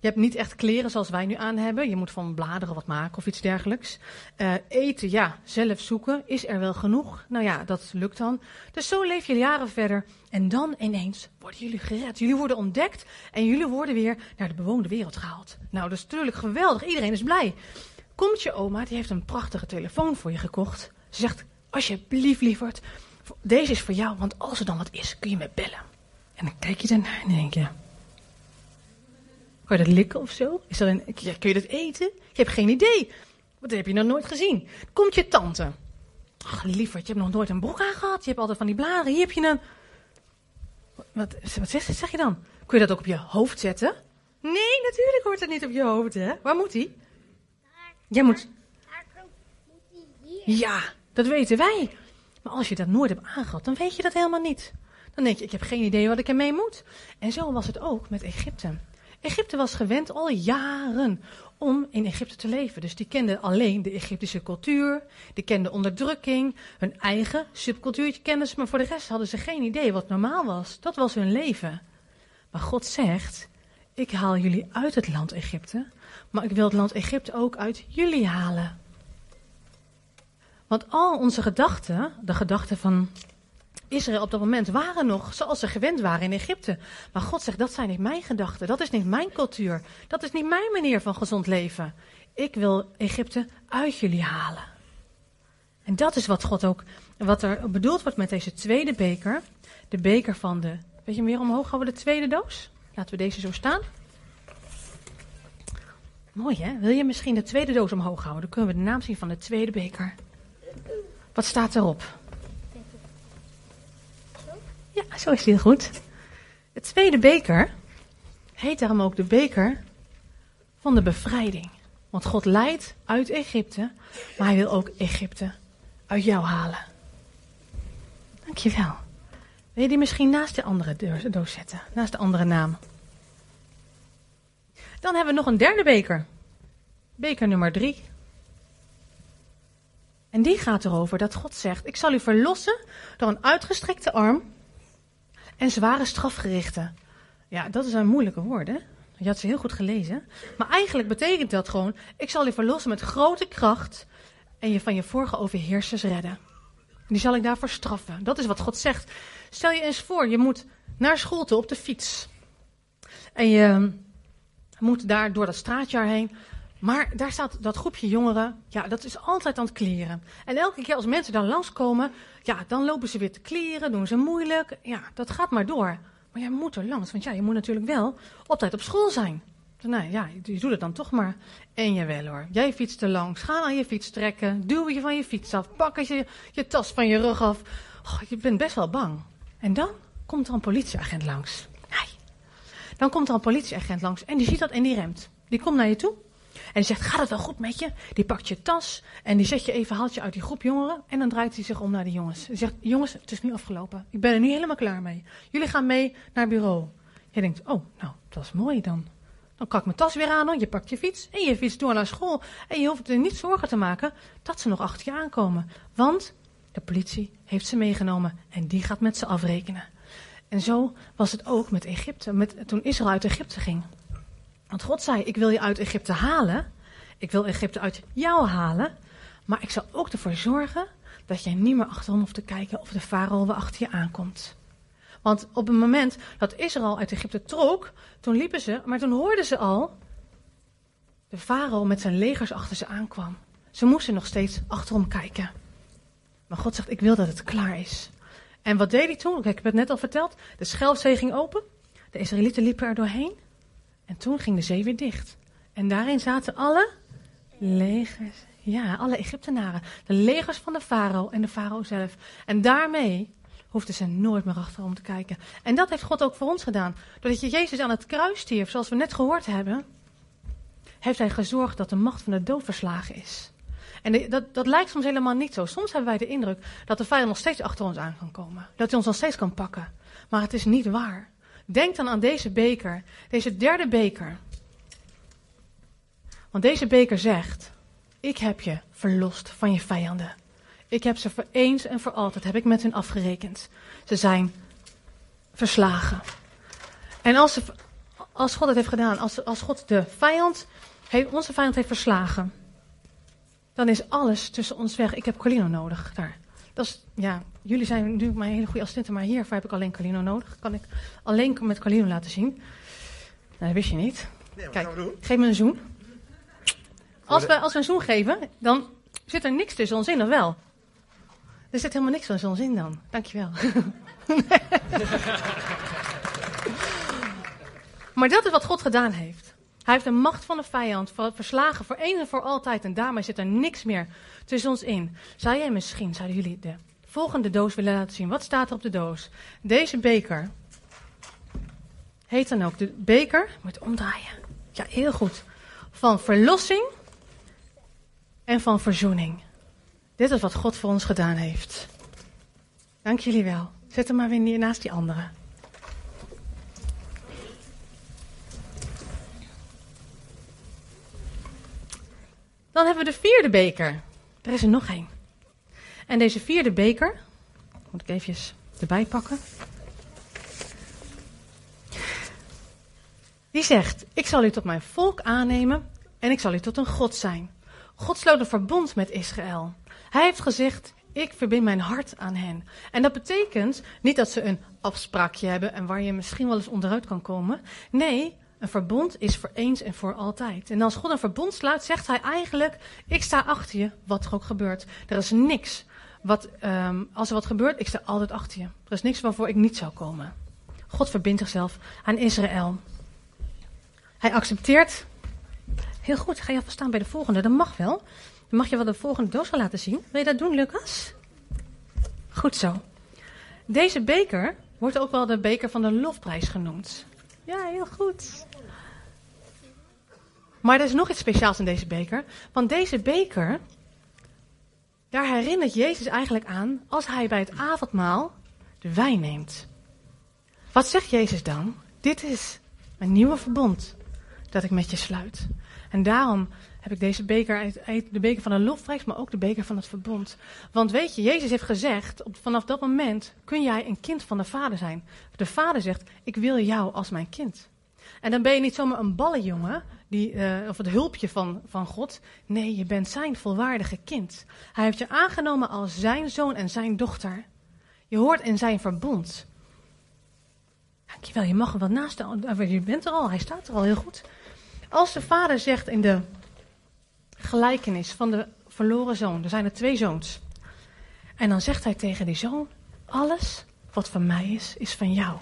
Je hebt niet echt kleren zoals wij nu aan hebben. Je moet van bladeren wat maken of iets dergelijks. Eh, eten, ja, zelf zoeken. Is er wel genoeg? Nou ja, dat lukt dan. Dus zo leef je jaren verder. En dan ineens worden jullie gered. Jullie worden ontdekt en jullie worden weer naar de bewoonde wereld gehaald. Nou, dat is natuurlijk geweldig. Iedereen is blij. Komt je oma, die heeft een prachtige telefoon voor je gekocht. Ze zegt, alsjeblieft lieverd, deze is voor jou, want als er dan wat is, kun je me bellen. En dan kijk je ernaar en denk je, kan je dat likken of zo? Is dat een, kun je dat eten? Je hebt geen idee. Wat heb je nog nooit gezien? Komt je tante. Ach, lieverd, je hebt nog nooit een broek aangehad. Je hebt altijd van die bladeren. Hier heb je een... Wat, wat zeg, je dan? Kun je dat ook op je hoofd zetten? Nee, natuurlijk hoort het niet op je hoofd, hè? Waar moet hij? Jij moet... Ja, dat weten wij. Maar als je dat nooit hebt aangehad, dan weet je dat helemaal niet. Dan denk je, ik heb geen idee wat ik ermee moet. En zo was het ook met Egypte. Egypte was gewend al jaren om in Egypte te leven. Dus die kenden alleen de Egyptische cultuur, die kenden onderdrukking, hun eigen subcultuurtje kenden ze, maar voor de rest hadden ze geen idee wat normaal was. Dat was hun leven. Maar God zegt, ik haal jullie uit het land Egypte, maar ik wil het land Egypte ook uit jullie halen. Want al onze gedachten, de gedachten van Israël op dat moment, waren nog zoals ze gewend waren in Egypte. Maar God zegt, dat zijn niet mijn gedachten, dat is niet mijn cultuur, dat is niet mijn manier van gezond leven. Ik wil Egypte uit jullie halen. En dat is wat God ook, wat er bedoeld wordt met deze tweede beker. De beker van de, weet je meer omhoog houden, de tweede doos? Laten we deze zo staan. Mooi hè? Wil je misschien de tweede doos omhoog houden? Dan kunnen we de naam zien van de tweede beker. Wat staat erop? Ja, zo is heel goed. De tweede beker heet daarom ook de beker van de bevrijding. Want God leidt uit Egypte, maar hij wil ook Egypte uit jou halen. Dankjewel. Wil je die misschien naast de andere doos zetten? Naast de andere naam. Dan hebben we nog een derde beker. Beker nummer drie. En die gaat erover dat God zegt: Ik zal u verlossen door een uitgestrekte arm en zware strafgerichten. Ja, dat is een moeilijke woord, hè? Je had ze heel goed gelezen. Maar eigenlijk betekent dat gewoon: Ik zal u verlossen met grote kracht en je van je vorige overheersers redden. Die zal ik daarvoor straffen. Dat is wat God zegt. Stel je eens voor, je moet naar school toe op de fiets. En je moet daar door dat straatjaar heen. Maar daar staat dat groepje jongeren, ja, dat is altijd aan het kleren. En elke keer als mensen daar langskomen, ja, dan lopen ze weer te kleren, doen ze moeilijk. Ja, dat gaat maar door. Maar jij moet er langs, want ja, je moet natuurlijk wel op tijd op school zijn. Nou ja, je doet het dan toch maar. En jawel hoor, jij fietst er langs, ga aan je fiets trekken, duw je van je fiets af, pak je, je tas van je rug af. Oh, je bent best wel bang. En dan komt er een politieagent langs. Nee. Dan komt er een politieagent langs en die ziet dat en die remt. Die komt naar je toe en die zegt, gaat het wel goed met je? Die pakt je tas en die zet je even, haalt je uit die groep jongeren. En dan draait hij zich om naar de jongens. Hij zegt, jongens, het is nu afgelopen. Ik ben er nu helemaal klaar mee. Jullie gaan mee naar bureau. Je denkt, oh, nou, dat is mooi dan. Dan kan ik mijn tas weer aan, je pakt je fiets en je fiets door naar school. En je hoeft er niet zorgen te maken dat ze nog achter je aankomen. Want de politie heeft ze meegenomen en die gaat met ze afrekenen. En zo was het ook met Egypte, met, toen Israël uit Egypte ging. Want God zei: Ik wil je uit Egypte halen. Ik wil Egypte uit jou halen. Maar ik zal ook ervoor zorgen dat jij niet meer achterom hoeft te kijken of de farao weer achter je aankomt. Want op het moment dat Israël uit Egypte trok, toen liepen ze, maar toen hoorden ze al de farao met zijn legers achter ze aankwam. Ze moesten nog steeds achterom kijken. Maar God zegt: Ik wil dat het klaar is. En wat deed hij toen? Kijk, ik heb het net al verteld. De Schelfzee ging open. De Israëlieten liepen er doorheen. En toen ging de zee weer dicht. En daarin zaten alle legers. Ja, alle Egyptenaren. De legers van de farao en de farao zelf. En daarmee hoefden ze nooit meer achterom te kijken. En dat heeft God ook voor ons gedaan. Doordat je Jezus aan het kruis stierf, zoals we net gehoord hebben, heeft hij gezorgd dat de macht van de dood verslagen is. En dat, dat lijkt soms helemaal niet zo. Soms hebben wij de indruk dat de vijand nog steeds achter ons aan kan komen. Dat hij ons nog steeds kan pakken. Maar het is niet waar. Denk dan aan deze beker, deze derde beker. Want deze beker zegt: Ik heb je verlost van je vijanden. Ik heb ze voor eens en voor altijd heb ik met hen afgerekend. Ze zijn verslagen. En als, als God het heeft gedaan, als, als God de vijand, onze vijand heeft verslagen, dan is alles tussen ons weg. Ik heb Colino nodig daar. Dat is, ja, jullie zijn natuurlijk mijn hele goede assistenten, maar hiervoor heb ik alleen Calino nodig. Kan ik alleen met Calino laten zien. Nou, dat wist je niet. Kijk, geef me een zoen. Als we, als we een zoen geven, dan zit er niks tussen ons in, of wel? Er zit helemaal niks tussen ons in dan. Dankjewel. [LAUGHS] maar dat is wat God gedaan heeft. Hij heeft de macht van de vijand verslagen voor eens en voor altijd. En daarmee zit er niks meer tussen ons in. Zou jij misschien, zouden jullie de volgende doos willen laten zien? Wat staat er op de doos? Deze beker heet dan ook de beker, moet omdraaien. Ja, heel goed. Van verlossing en van verzoening. Dit is wat God voor ons gedaan heeft. Dank jullie wel. Zet hem maar weer neer naast die andere. Dan hebben we de vierde beker. Er is er nog één. En deze vierde beker, moet ik even erbij pakken. Die zegt: Ik zal u tot mijn volk aannemen en ik zal u tot een God zijn. God sloot een verbond met Israël. Hij heeft gezegd: Ik verbind mijn hart aan hen. En dat betekent niet dat ze een afspraakje hebben en waar je misschien wel eens onderuit kan komen. Nee, een verbond is voor eens en voor altijd. En als God een verbond sluit, zegt hij eigenlijk: Ik sta achter je, wat er ook gebeurt. Er is niks wat, um, als er wat gebeurt, ik sta altijd achter je. Er is niks waarvoor ik niet zou komen. God verbindt zichzelf aan Israël. Hij accepteert. Heel goed, ga je alvast staan bij de volgende. Dat mag wel. Dan mag je wel de volgende doos laten zien. Wil je dat doen, Lucas? Goed zo. Deze beker wordt ook wel de beker van de lofprijs genoemd. Ja, heel goed. Maar er is nog iets speciaals in deze beker. Want deze beker, daar herinnert Jezus eigenlijk aan als hij bij het avondmaal de wijn neemt. Wat zegt Jezus dan? Dit is een nieuwe verbond dat ik met je sluit. En daarom heb ik deze beker, de beker van de lofprijs, maar ook de beker van het verbond. Want weet je, Jezus heeft gezegd, vanaf dat moment kun jij een kind van de Vader zijn. De Vader zegt, ik wil jou als mijn kind. En dan ben je niet zomaar een ballenjongen, die, uh, of het hulpje van, van God. Nee, je bent zijn volwaardige kind. Hij heeft je aangenomen als zijn zoon en zijn dochter. Je hoort in zijn verbond. Dankjewel, je mag er wel naast staan. Je bent er al, hij staat er al heel goed. Als de vader zegt in de gelijkenis van de verloren zoon, er zijn er twee zoons. En dan zegt hij tegen die zoon, alles wat van mij is, is van jou.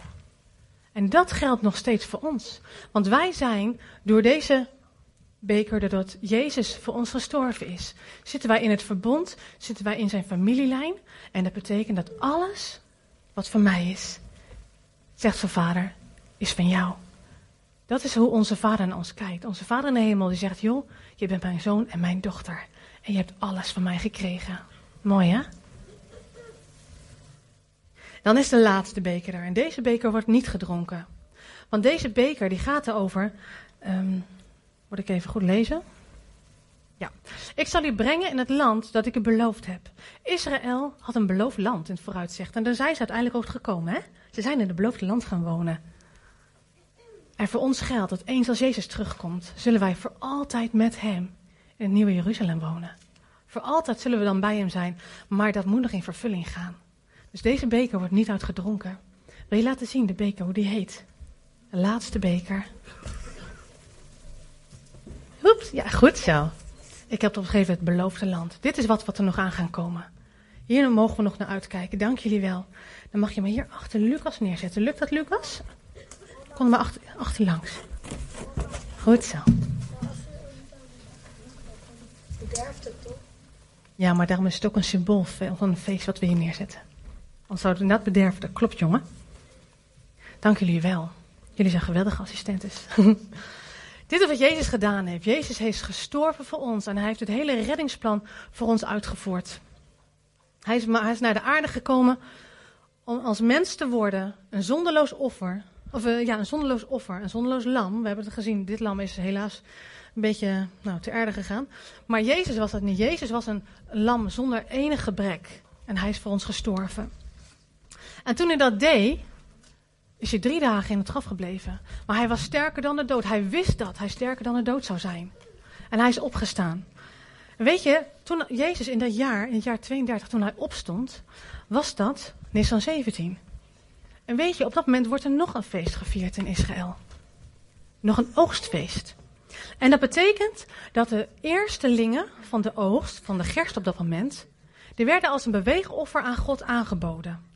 En dat geldt nog steeds voor ons. Want wij zijn door deze beker, doordat Jezus voor ons gestorven is, zitten wij in het verbond, zitten wij in zijn familielijn. En dat betekent dat alles wat van mij is, zegt zijn vader, is van jou. Dat is hoe onze vader naar ons kijkt. Onze vader in de hemel die zegt, joh, je bent mijn zoon en mijn dochter. En je hebt alles van mij gekregen. Mooi hè? Dan is de laatste beker er. En deze beker wordt niet gedronken. Want deze beker die gaat erover. Um, moet ik even goed lezen? Ja. Ik zal u brengen in het land dat ik u beloofd heb. Israël had een beloofd land in het vooruitzicht. En daar zijn ze uiteindelijk ook gekomen. Hè? Ze zijn in het beloofde land gaan wonen. En voor ons geldt dat eens als Jezus terugkomt, zullen wij voor altijd met Hem in het nieuwe Jeruzalem wonen. Voor altijd zullen we dan bij Hem zijn, maar dat moet nog in vervulling gaan. Dus deze beker wordt niet uitgedronken. Wil je laten zien, de beker, hoe die heet? De laatste beker. Oeps, ja, goed zo. Ik heb opgegeven het beloofde land. Dit is wat, wat er nog aan gaan komen. Hier mogen we nog naar uitkijken. Dank jullie wel. Dan mag je me hier achter Lucas neerzetten. Lukt dat, Lucas? Kom maar achter, achter langs. Goed zo. Bederft het toch? Ja, maar daarom is het ook een symbool van een feest wat we hier neerzetten. Anders zou het inderdaad bederven. Dat klopt, jongen. Dank jullie wel. Jullie zijn geweldige assistentes. [LAUGHS] Dit is wat Jezus gedaan heeft. Jezus heeft gestorven voor ons en hij heeft het hele reddingsplan voor ons uitgevoerd. Hij is, hij is naar de aarde gekomen om als mens te worden, een zonderloos offer, of uh, ja, een zonderloos offer, een zonderloos lam. We hebben het gezien, dit lam is helaas een beetje nou, te aarde gegaan. Maar Jezus was dat niet. Jezus was een lam zonder enig gebrek. En hij is voor ons gestorven. En toen hij dat deed, is hij drie dagen in het graf gebleven. Maar hij was sterker dan de dood. Hij wist dat hij sterker dan de dood zou zijn. En hij is opgestaan. Weet je, toen Jezus in dat jaar, in het jaar 32, toen hij opstond, was dat Nissan 17. En weet je, op dat moment wordt er nog een feest gevierd in Israël. Nog een oogstfeest. En dat betekent dat de eerstelingen van de oogst, van de gerst op dat moment, die werden als een beweegoffer aan God aangeboden.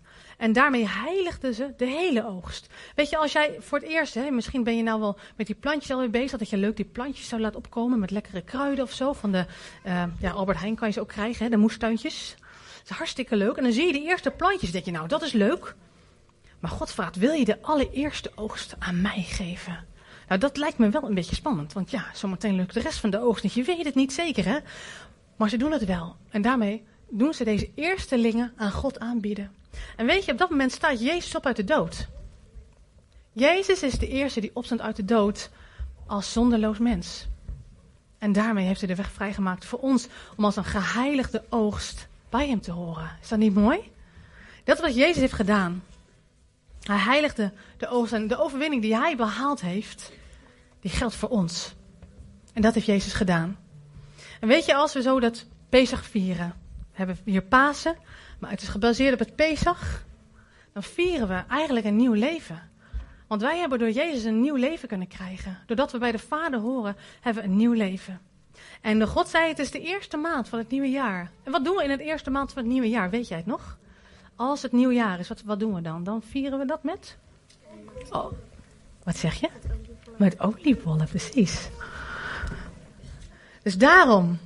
En daarmee heiligden ze de hele oogst. Weet je, als jij voor het eerst, hè, misschien ben je nou wel met die plantjes alweer bezig, dat je leuk die plantjes zou laten opkomen met lekkere kruiden of zo. Van de, uh, ja, Albert Heijn kan je ze ook krijgen, hè, de moestuintjes. Dat is hartstikke leuk. En dan zie je de eerste plantjes, denk je, nou, dat is leuk. Maar God vraagt, wil je de allereerste oogst aan mij geven? Nou, dat lijkt me wel een beetje spannend. Want ja, zometeen lukt de rest van de oogst niet. Je weet het niet zeker, hè? Maar ze doen het wel. En daarmee doen ze deze eerstelingen aan God aanbieden. En weet je, op dat moment staat Jezus op uit de dood. Jezus is de eerste die opstond uit de dood als zonderloos mens. En daarmee heeft hij de weg vrijgemaakt voor ons om als een geheiligde oogst bij hem te horen. Is dat niet mooi? Dat wat Jezus heeft gedaan. Hij heiligde de oogst en de overwinning die hij behaald heeft, die geldt voor ons. En dat heeft Jezus gedaan. En weet je, als we zo dat Pesach vieren, we hebben hier Pasen, maar het is gebaseerd op het Pesach, dan vieren we eigenlijk een nieuw leven. Want wij hebben door Jezus een nieuw leven kunnen krijgen. Doordat we bij de Vader horen, hebben we een nieuw leven. En de God zei, het is de eerste maand van het nieuwe jaar. En wat doen we in het eerste maand van het nieuwe jaar? Weet jij het nog? Als het nieuwjaar is, wat, wat doen we dan? Dan vieren we dat met? Oh, wat zeg je? Met oliebollen, precies. Dus daarom,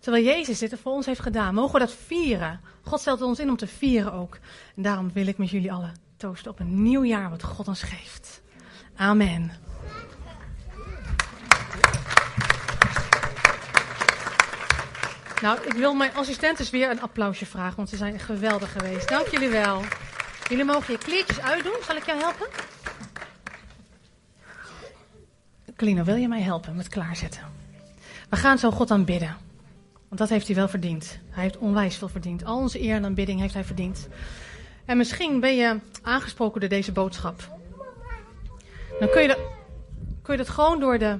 terwijl Jezus dit voor ons heeft gedaan, mogen we dat vieren. God stelt ons in om te vieren ook. En daarom wil ik met jullie allen toosten op een nieuw jaar wat God ons geeft. Amen. Nou, ik wil mijn assistentes weer een applausje vragen, want ze zijn geweldig geweest. Dank jullie wel. Jullie mogen je kleertjes uitdoen. Zal ik jou helpen? Colino, wil je mij helpen met klaarzetten? We gaan zo God aanbidden. Want dat heeft hij wel verdiend. Hij heeft onwijs veel verdiend. Al onze eer en aanbidding heeft hij verdiend. En misschien ben je aangesproken door deze boodschap. Dan kun je dat, kun je gewoon door de,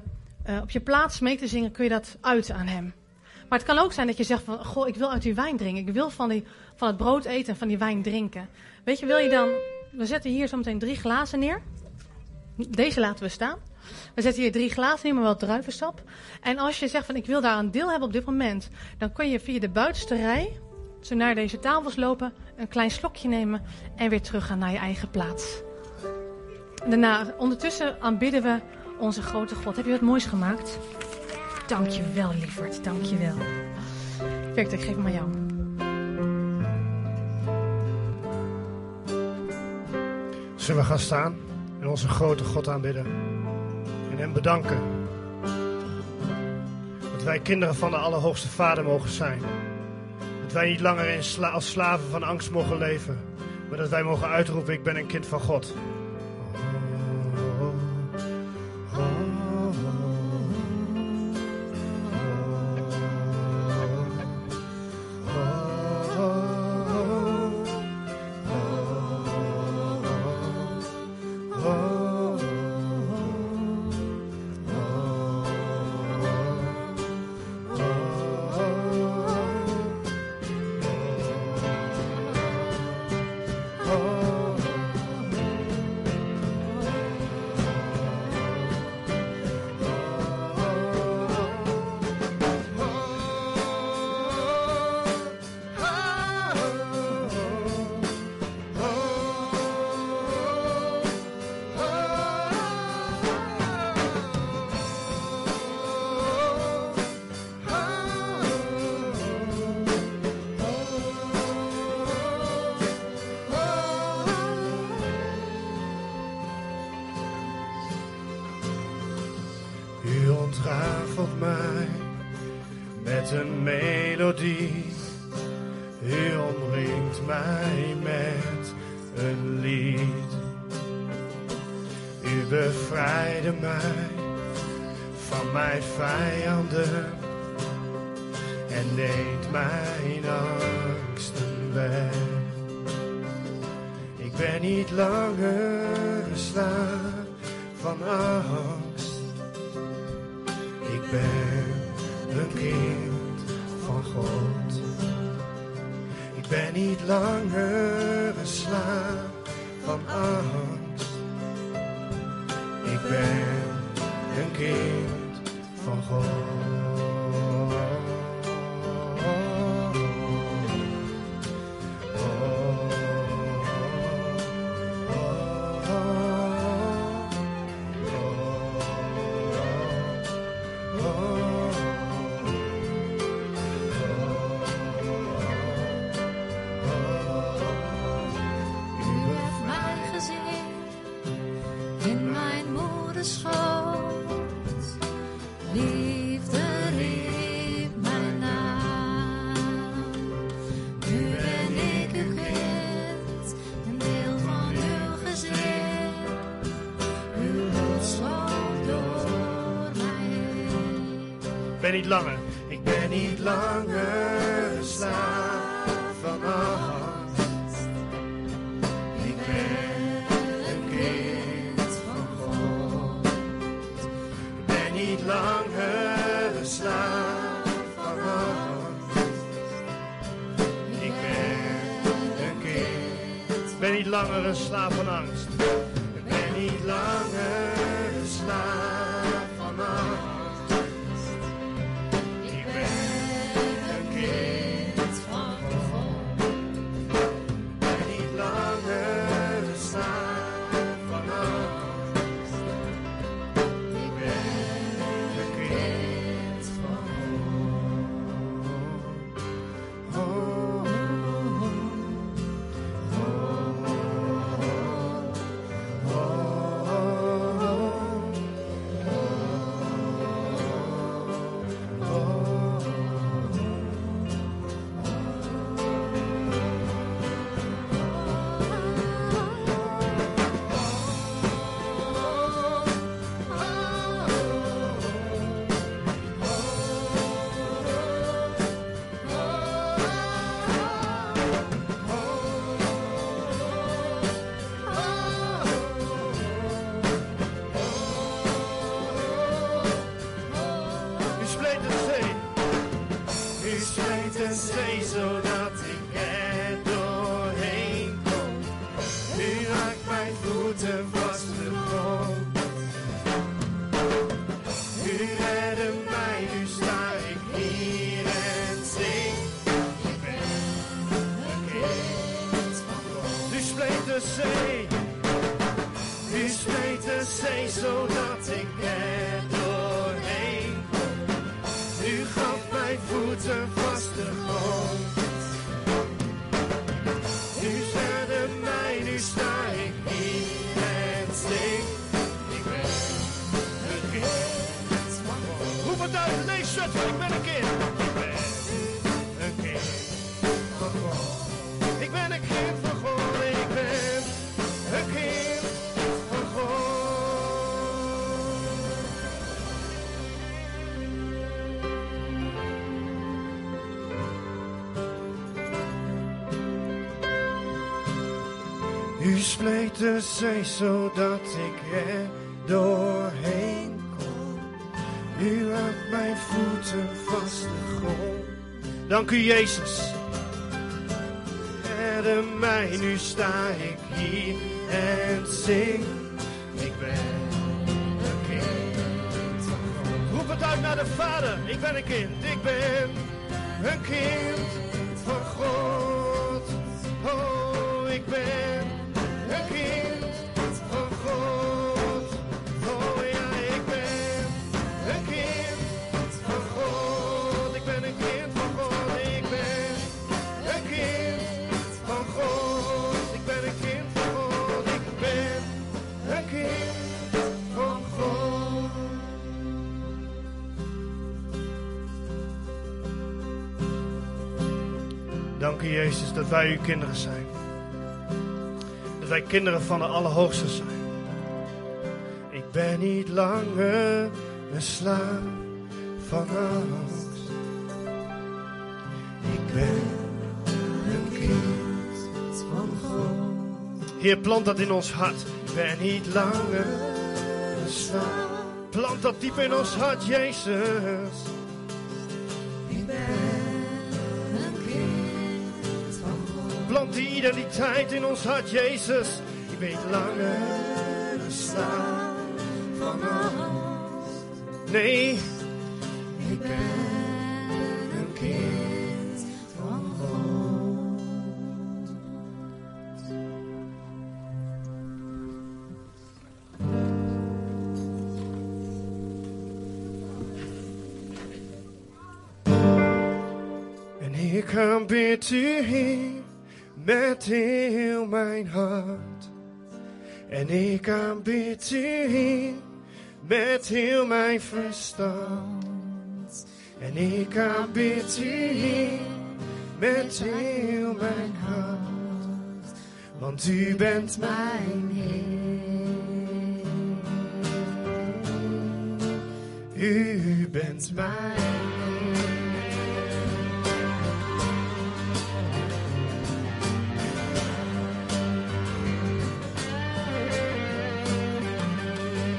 uh, op je plaats mee te zingen, kun je dat uiten aan hem. Maar het kan ook zijn dat je zegt van, goh, ik wil uit die wijn drinken. Ik wil van, die, van het brood eten en van die wijn drinken. Weet je, wil je dan, we zetten hier zometeen drie glazen neer. Deze laten we staan. We zetten hier drie glazen neer, maar wel druivensap. En als je zegt van, ik wil daar een deel hebben op dit moment, dan kun je via de buitenste rij, zo naar deze tafels lopen, een klein slokje nemen en weer teruggaan naar je eigen plaats. Daarna, ondertussen aanbidden we onze grote God. Heb je wat moois gemaakt? Dank je wel, lieverd. Dank je wel. Victor, ik geef hem aan jou. Zullen we gaan staan en onze grote God aanbidden en hem bedanken dat wij kinderen van de Allerhoogste Vader mogen zijn. Dat wij niet langer in als slaven van angst mogen leven, maar dat wij mogen uitroepen: Ik ben een kind van God. Ontrafelt mij met een melodie. U omringt mij met een lied. U bevrijdde mij van mijn vijanden en neemt mijn angsten weg. Ik ben niet langer slaaf van angst. Ben een kind van God. Ik ben niet langer een van angst. Ik ben een kind van God. U spleet de zee zodat ik er doorheen kon. U houdt mijn voeten vast de grond. Dank u Jezus. Redde mij, nu sta ik hier en zing. Ik ben een kind van God. Roep het uit naar de Vader. Ik ben een kind, ik ben een kind van God. Oh, ik ben Jezus dat wij uw kinderen zijn. Dat wij kinderen van de Allerhoogste zijn. Ik ben niet langer een slaaf van angst. Ik ben een kind van God. Heer, plant dat in ons hart. Ik ben niet langer een slaaf. Plant dat diep in ons hart, Jezus. Plant die identiteit in ons hart, Jezus. Ik niet langer slaaf van angst. Nee, ik ben een kind van God. En ik aanbid u, Heer, met heel mijn hart. En ik aanbid u, met heel mijn verstand. En ik aanbid u, met heel mijn hart. Want u bent mijn Heer. U bent mijn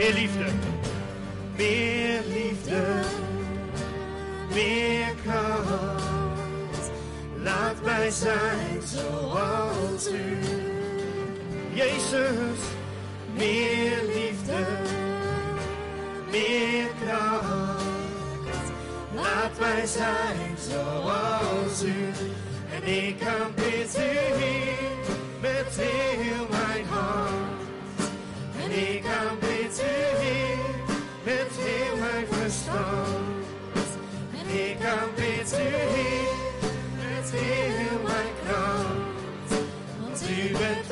Meer liefde. Meer liefde. Meer kracht. Laat mij zijn zoals u. Jezus. Meer liefde. Meer kracht. Laat mij zijn zoals u. En ik aanbid u met heel mijn hart. En ik aanbid u Heer, met heel mijn verstand. En ik aanbid u Heer, met heel mijn kracht. Want u bent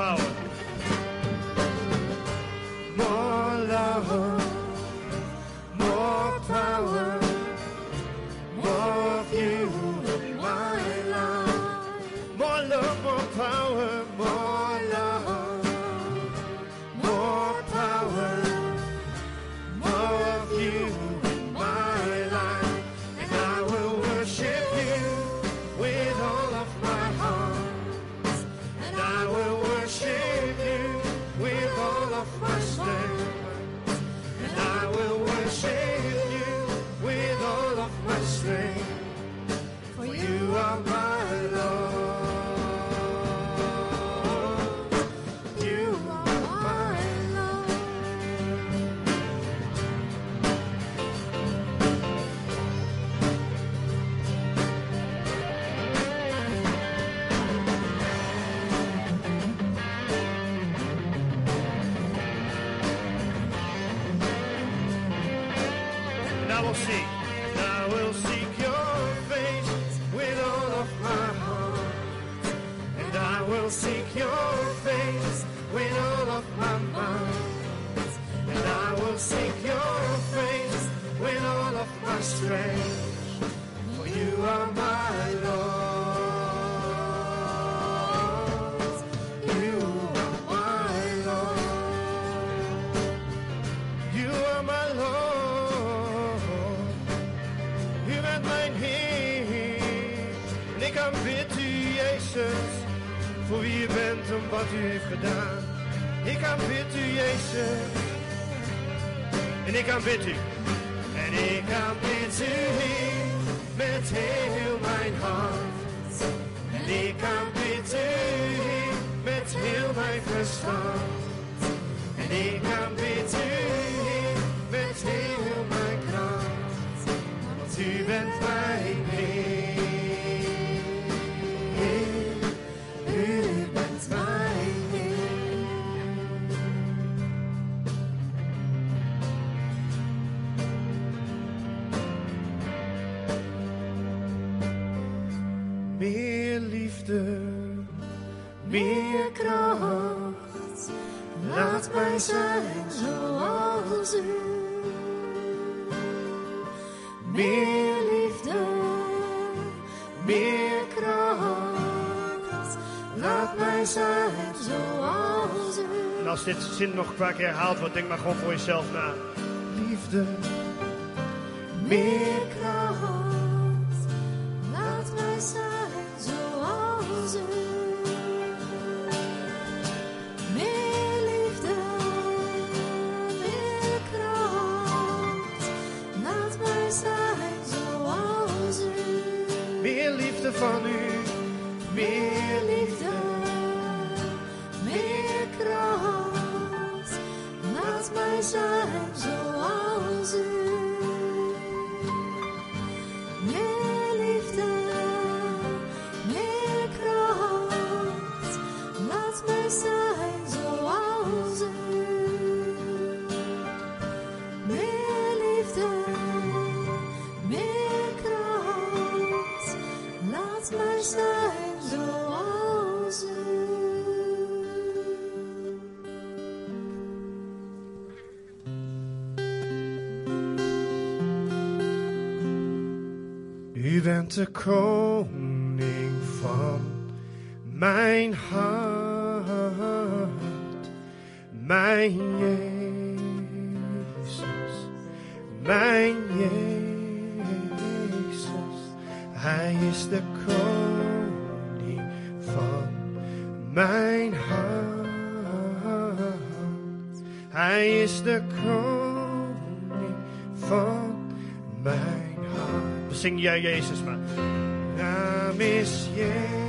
power. Ik aanbid u, Jezus. En ik aanbid u. Laat mij zijn zoals u. En als dit zin nog een paar keer herhaald wordt, denk maar gewoon voor jezelf na. Liefde, meer kracht. U bent zingen jij Jezus maar. Naam is Jezus.